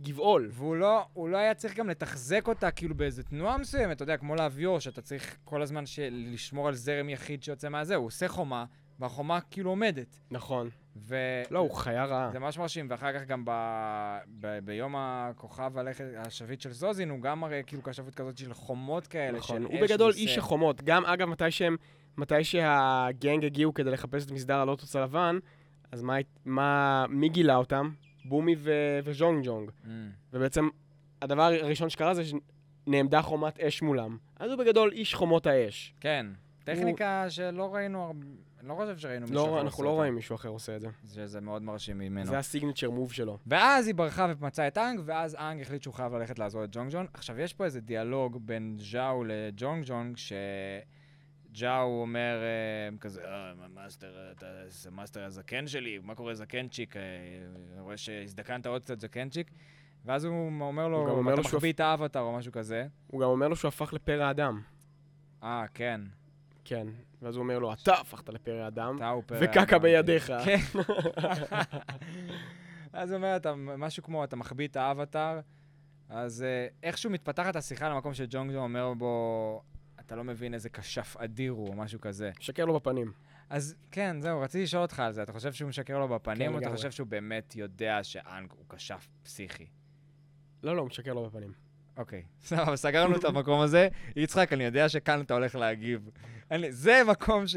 גבעול. והוא לא, הוא לא היה צריך גם לתחזק אותה כאילו באיזה תנועה מסוימת, אתה יודע, כמו להביור, שאתה צריך כל הזמן. לשמור על זרם יחיד שיוצא מהזה, הוא עושה חומה, והחומה כאילו עומדת. נכון. ו... לא, הוא חיה רעה. זה ממש מרשים, ואחר כך גם ב... ב... ביום הכוכב הלכת השביט של זוזין, הוא גם מראה כאילו כשפות כזאת של חומות כאלה, נכון. של הוא אש בגדול עושה. איש החומות. גם, אגב, מתי שהם, מתי שהגנג הגיעו כדי לחפש את מסדר הלוטוס הלבן, אז מה, מה, מי גילה אותם? בומי ו- וז'ונג ג'ונג. Mm. ובעצם, הדבר הראשון שקרה זה שנעמדה חומת אש מולם. אז הוא בגדול איש חומות האש. כן. טכניקה שלא ראינו, הרבה- אני לא חושב שראינו מישהו אחר לא, עושה אנחנו לא. רואים מישהו אחר עושה את זה. שזה מאוד מרשים ממנו. זה ה-signature move שלו. ואז היא ברחה ומצאה את אנג, ואז אנג החליט שהוא חייב ללכת לעזור את ג'ונג ג'ונג. עכשיו, יש פה איזה דיאלוג בין ז'או לג'ונג ג'ונג, שז'או אומר אה, כזה, אה, master, אתה זה master הזקן שלי, מה קורה זקנצ'יק? אני רואה שהזדקנת עוד קצת זקנצ'יק. ואז הוא אומר הוא לו, אומר אתה מחביא את האבטר או משהו כזה. הוא גם אומר לו שהוא הפך לפרא אדם. אה, כן. כן. ואז הוא אומר לו, אתה הפכת לפרא אדם, וקקה אדם." בידיך. כן. אז הוא אומר, אתה, משהו כמו, אתה מחביא את האבטר, אז אה, איכשהו מתפתחת השיחה למקום שג'ונג ג'ון אומר בו, אתה לא מבין איזה כשף אדיר הוא, או משהו כזה. שקר לו בפנים. אז כן, זהו, רציתי לשאול אותך על זה. אתה חושב שהוא משקר לו בפנים, כן, או אתה. חושב שהוא באמת יודע שאנג הוא כשף פסיכי? לא, לא, הוא משקר לו בפנים. אוקיי, סבבה, סגרנו את המקום הזה. יצחק, אני יודע שכאן אתה הולך להגיב. זה מקום ש...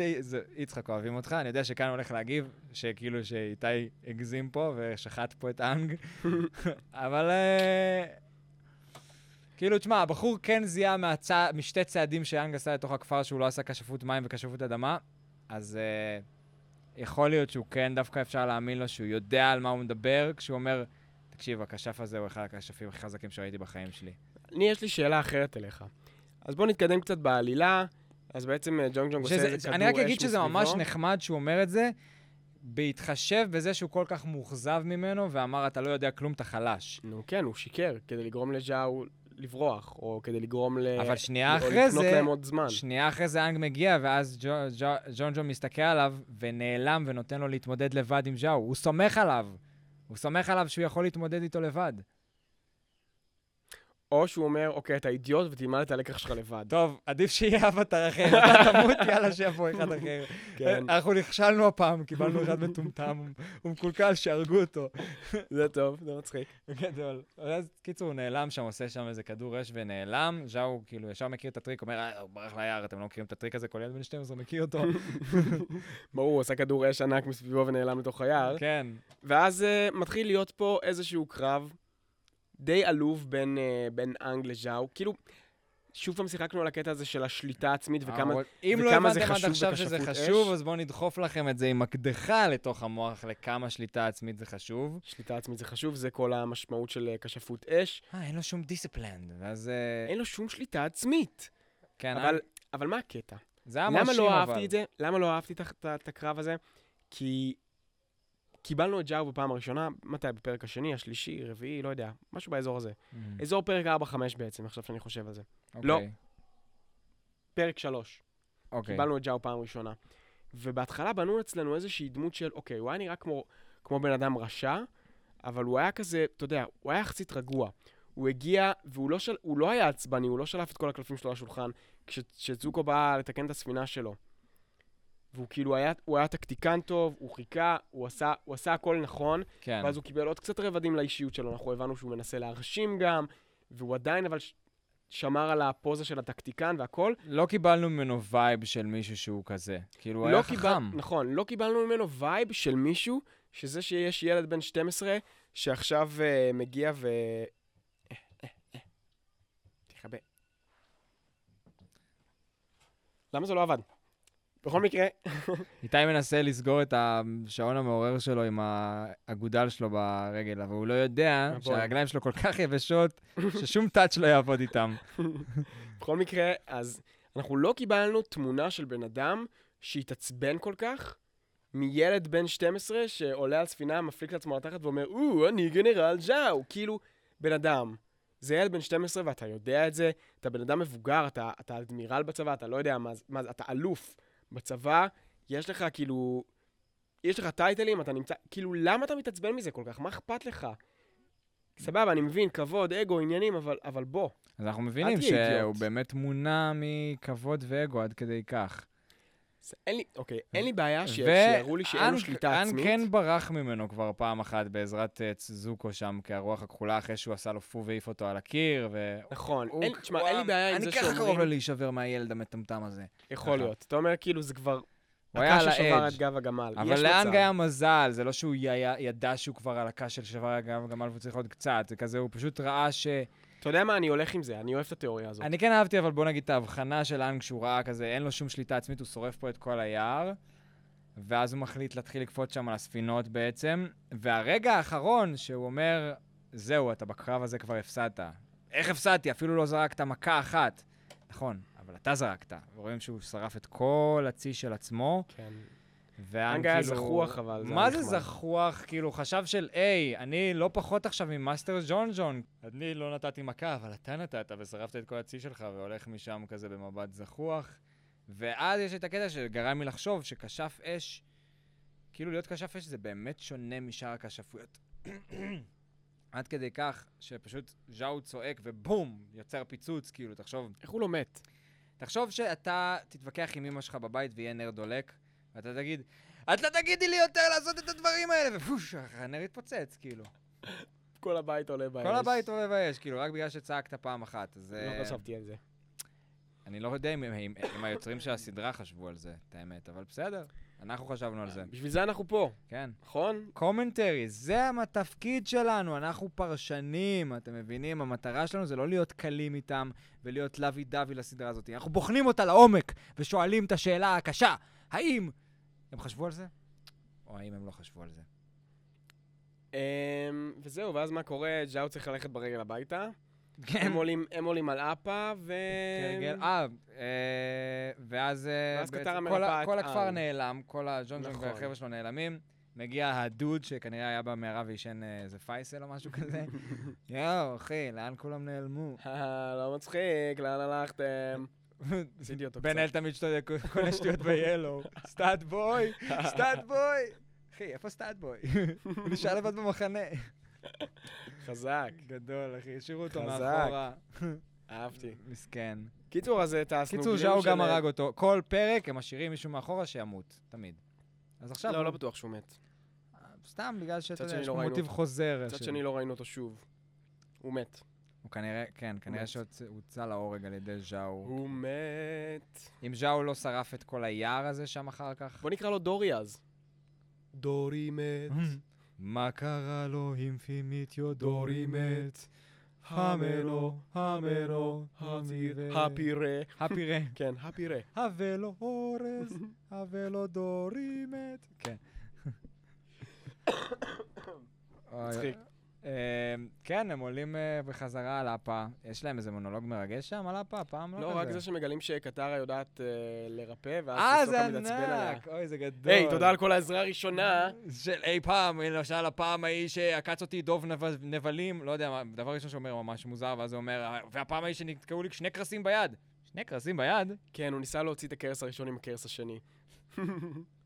יצחק, אוהבים אותך, אני יודע שכאן הולך להגיב, שכאילו שאיתי הגזים פה ושחט פה את אנג, אבל... אה, כאילו, תשמע, הבחור כן זיהה מהצע... משתי צעדים שיאנג עשה לתוך הכפר שהוא לא עשה כשפות מים וכשפות אדמה, אז uh, יכול להיות שהוא כן, דווקא אפשר להאמין לו שהוא יודע על מה הוא מדבר, כשהוא אומר, תקשיב, הכשף הזה הוא אחד הכשפים הכי חזקים שראיתי בחיים שלי. אני, יש לי שאלה אחרת אליך. אז בוא נתקדם קצת בעלילה. אז בעצם אה, ג'ונג ג'ונג עושה איזה כדור אני רק אש אגיד שזה ממש מסביבו. נחמד שהוא אומר את זה, בהתחשב בזה שהוא כל כך מאוכזב ממנו, ואמר, אתה לא יודע כלום, אתה חלש. נו כן, הוא שיקר, כדי לגרום לז'או לברוח, או כדי לגרום ל... אבל שנייה או אחרי לקנות זה, להם עוד זמן. שנייה אחרי זה אנג מגיע, ואז ג'ו, ג'ו, ג'ון ג'ון מסתכל עליו, ונעלם ונותן לו להתמודד לבד עם ז'או. הוא סומך עליו. הוא סומך עליו שהוא יכול להתמודד איתו לבד. או שהוא אומר, אוקיי, אתה אידיוט ותלמד את הלקח שלך לבד. טוב, עדיף שיהיה אבטר אחר. אתה תמות, יאללה, שיבוא אחד אחר. כן, אנחנו נכשלנו הפעם, קיבלנו אחד מטומטם, הוא- מקולקל, שהרגו אותו. זה טוב, זה מצחיק. גדול. אז קיצור, הוא נעלם שם, עושה שם איזה כדור אש ונעלם. ז'או כאילו ישר מכיר את הטריק, אומר, "אה, הוא ברח ליער, אתם לא מכירים את הטריק הזה? כל ילד בן 12 מכיר אותו. ברור, הוא עשה כדור אש ענק מסביבו ונעלם לתוך היער. כן. ואז uh, מתחיל להיות פה איזשהו קרב די עלוב בין, uh, בין אנג לז'או. כאילו, שוב פעם שיחקנו על הקטע הזה של השליטה העצמית וכמה... אם לא וכמה זה הבנתם עד חשוב עכשיו שזה חשוב, אש. אז בואו נדחוף לכם את זה עם מקדחה לתוך המוח לכמה שליטה עצמית זה חשוב. שליטה עצמית זה חשוב, זה כל המשמעות של אה, כשפות אש. אה, אין לו שום דיסציפלנד. ואז... אה, אין לו שום שליטה עצמית. כן, אבל, אה, אבל מה הקטע? זה היה למה מרשים, לא אבל. אהבתי את זה? למה לא אהבתי את הקרב הזה? כי קיבלנו את ג'או בפעם הראשונה, מתי? בפרק השני, השלישי, רביעי, לא יודע, משהו באזור הזה. Mm, אזור פרק 4-5 בעצם, עכשיו שאני חושב על זה. אוקיי, לא. פרק 3. אוקיי. קיבלנו את ג'או פעם ראשונה. ובהתחלה בנו אצלנו איזושהי דמות של, אוקיי, הוא היה נראה כמו, כמו בן אדם רשע, אבל הוא היה כזה, אתה יודע, הוא היה יחסית רגוע. הוא הגיע, והוא לא, של, לא היה עצבני, הוא לא שלף את כל הקלפים שלו לשולחן, כש- כשזוקו בא לתקן את הספינה שלו. והוא כאילו היה, הוא היה טקטיקן טוב, הוא חיכה, הוא עשה, הוא עשה הכל נכון, כן. ואז הוא קיבל עוד קצת רבדים לאישיות שלו. אנחנו הבנו שהוא מנסה להרשים גם, והוא עדיין אבל ש- שמר על הפוזה של הטקטיקן והכל. לא קיבלנו ממנו vibe של מישהו שהוא כזה. כאילו, הוא לא היה קיבל- חכם. נכון, לא קיבלנו ממנו vibe של מישהו, שזה שיש ילד בן 12 שעכשיו אה, מגיע ו... אה, אה. תכבה. למה זה לא עבד? בכל מקרה, איתי מנסה לסגור את השעון המעורר שלו עם האגודל שלו ברגל, אבל הוא לא יודע בוא. שהרגליים שלו כל כך יבשות, ששום touch לא יעבוד איתם. בכל מקרה, אז אנחנו לא קיבלנו תמונה של בן אדם שהתעצבן כל כך מילד בן 12 שעולה על ספינה, מפליק את עצמו לתחת ואומר, או, אני גנרל ז'או. כאילו, בן אדם. זה ילד בן 12 ואתה יודע את זה, אתה בן אדם מבוגר, אתה, אתה אדמירל בצבא, אתה לא יודע מה זה, אתה אלוף בצבא, יש לך כאילו, יש לך טייטלים, אתה נמצא, כאילו, למה אתה מתעצבן מזה כל כך? מה אכפת לך? סבבה, אני מבין, כבוד, אגו, עניינים, אבל, אבל בוא. אז אנחנו מבינים. שהוא באמת מונע מכבוד ואגו עד כדי כך. אין לי, אוקיי, אין לי בעיה ש- ו- שיראו לי שאין לו שליטה עצמית. כן ברח ממנו כבר פעם אחת בעזרת אה, צזוקו שם כהרוח הכחולה, אחרי שהוא עשה לו פו והעיף אותו על הקיר, ו... נכון, אין, תשמע, אין לי בעיה עם זה אני ככה קרוב לו שאומרים, להישבר מהילד המטומטם הזה. יכול. להיות. אתה אומר, כאילו, זה כבר, הוא היה על הקש ששבר האדג'. את גב הגמל. אבל לאנג. היה מזל, זה לא שהוא ידע שהוא כבר על הקש של שבר הגב הגמל והוא צריך עוד קצת, זה כזה, הוא פשוט ראה ש... אתה יודע מה, אני הולך עם זה, אני אוהב את התיאוריה הזאת. אני כן אהבתי, אבל בוא נגיד את ההבחנה של אנג, שהוא ראה כזה, אין לו שום שליטה עצמית, הוא שורף פה את כל היער, ואז הוא מחליט להתחיל לקפוץ שם על הספינות בעצם, והרגע האחרון שהוא אומר, זהו, אתה בקרב הזה כבר הפסדת. איך הפסדתי? אפילו לא זרקת מכה אחת. נכון, אבל אתה זרקת. ורואים שהוא שרף את כל הצי של עצמו, כן. ואז אנג היה כאילו... זחוח, אבל זה מה זה. זחוח? כאילו, חשב של, היי, אני לא פחות עכשיו ממאסטר ג'ונג ג'ונג. אני לא נתתי מכה, אבל אתה נתת, ושרפת את כל הצי שלך, והולך משם כזה במבט זחוח. ואז יש את הקטע שגרם לי לחשוב שכשף אש, כאילו להיות כשף אש זה באמת שונה משאר הכשפויות. עד כדי כך שפשוט ז'או צועק ובום, יוצר פיצוץ, כאילו, תחשוב, איך הוא לא מת? תחשוב שאתה תתווכח עם אמא שלך בבית ויהיה נר דולק, ואתה תגיד, את לא תגידי לי יותר לעשות את הדברים האלה, ופוש, הנר יתפוצץ, כאילו. כל הבית עולה באש. כל הבית עולה באש, כאילו, רק בגלל שצעקת פעם אחת. אז לא אה, חשבתי על זה. אני לא יודע אם, אם, אם היוצרים של הסדרה חשבו על זה, את האמת, אבל בסדר. אנחנו חשבנו על זה, בשביל זה אנחנו פה, כן. נכון? קומנטרי, זה התפקיד שלנו, אנחנו פרשנים, אתם מבינים? המטרה שלנו זה לא להיות קלים איתם ולהיות לוי דווי לסדרה הזאת. אנחנו בוחנים אותה לעומק ושואלים את השאלה הקשה, האם הם חשבו על זה? או האם הם לא חשבו על זה? אמ, וזהו, ואז מה קורה? ג'או צריך ללכת ברגל הביתה. כן. הם עולים- הם עולים על אפה, ו... כהרגל- אה, אה, ואז אה, ואז בעצם קטרה כל הכפר על. נעלם, כל הג'ון ג'ון נכון. והחבר'ה שלו נעלמים. מגיע הדוד שכנראה היה במערה ועישן אה, איזה פייסל או משהו כזה. יואו, אחי, לאן כולם נעלמו? לא מצחיק, לאן הלכתם? עשיתי אותו בן קצת. אל תמיד כל השטויות ב-Yellow. סטאט בוי, סטאט בוי. אחי, איפה סטאט בוי? הוא נשאר לבד במחנה. חזק, גדול, אחי, השאירו אותו. מאחורה. אהבתי. מסכן. קיצור, אז טסנו. קיצור, גילינו ז'או גם של- הרג אותו. כל פרק הם משאירים מישהו מאחורה שימות, תמיד. אז עכשיו... לא, לא בטוח שהוא מת. סתם, בגלל שאתה יודע, יש לא מוטיב. חוזר. מצד שני לא ראינו אותו שוב. הוא מת. הוא כנראה, כן, כנראה. שהוצא להורג על ידי ז'או. הוא מת. אם ז'או לא שרף את כל היער הזה שם אחר כך. בוא נקרא לו דורי אז. דורי מת. מה קרה לו עם פימיטיו דורי מת. המלו, המלו, המירה. הפירה. הפירה. כן, הפירה. הוולו אורז, הוולו דורי מת. כן. מצחיק. אה, כן, הם עולים אה, בחזרה על אפה. יש להם איזה מונולוג מרגש שם על אפה? פעם לא לא. רק זה שמגלים שקטרה יודעת אה, לרפא, ואז אה, זה סוקה מתעצבן עליה. ענק! אוי, זה גדול. היי, תודה על כל העזרה הראשונה. של אי פעם, למשל הפעם ההיא שעקץ אותי דוב נב- נבלים, לא יודע, דבר ראשון שאומר ממש מוזר, ואז הוא אומר, והפעם ההיא שנתקעו לי שני קרסים ביד. שני קרסים ביד? כן, הוא ניסה להוציא את הכרס הראשון עם הכרס השני.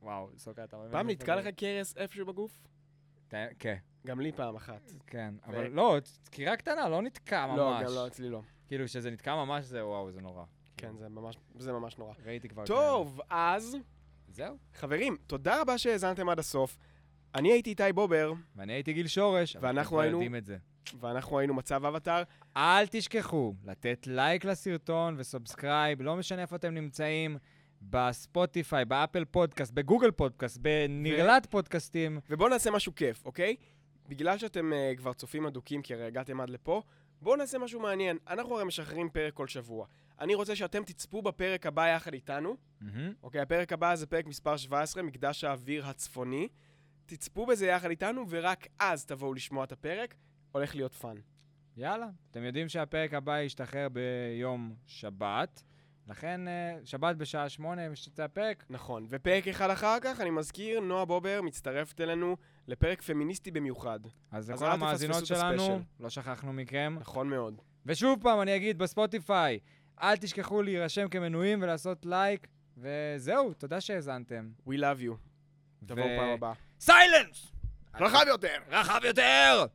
וואו, סוקה, אתה... פעם נתקע לך כרס איפשהו בגוף? כן, גם לי פעם אחת. כן, אבל לא, דקירה קטנה, לא נתקע ממש. לא, גם לא, אצלי לא. כאילו, כשזה נתקע ממש, זה וואו, זה נורא. כן, זה ממש- זה ממש נורא. ראיתי כבר... טוב, אז, כאלה. זהו. חברים, תודה רבה שהאזנתם עד הסוף. אני הייתי איתי בובר, ואני הייתי גיל שורש, ואנחנו היינו- יודעים את זה. ואנחנו היינו מצב אבטאר. אל תשכחו לתת לייק לסרטון ו subscribe, לא משנה איפה אתם נמצאים, בספוטיפיי, באפל פודקאסט, בגוגל פודקאסט, בנרלט פודקאסטים. ובואו נעשה משהו כיף, אוקיי? בגלל שאתם אה, כבר צופים אדוקים, כי הרי הגעתם עד לפה, בואו נעשה משהו מעניין. אנחנו הרי משחררים פרק כל שבוע. אני רוצה שאתם תצפו בפרק הבא יחד איתנו. מהמם. אוקיי, הפרק הבא זה פרק מספר 17, מקדש האוויר הצפוני. תצפו בזה יחד איתנו, ורק אז תבואו לשמוע את הפרק. הולך להיות fun. יאללה, אתם יודעים שהפרק הבא ישתחרר ביום שבת, לכן אה, שבת בשעה שמונה יוצא הפרק. נכון. ופרק אחד אחר כך, אני מזכיר, נועה בובר מצטרפת אלינו לפרק פמיניסטי במיוחד. אז לכל המאזינות את שלנו. לא שכחנו מכם. נכון מאוד. ושוב פעם, אני אגיד בספוטיפיי, אל תשכחו להירשם כמנויים ולעשות לייק, וזהו, תודה שהאזנתם. We love you. תבואו פעם הבאה. סיילנס! רחב יותר! רחב יותר!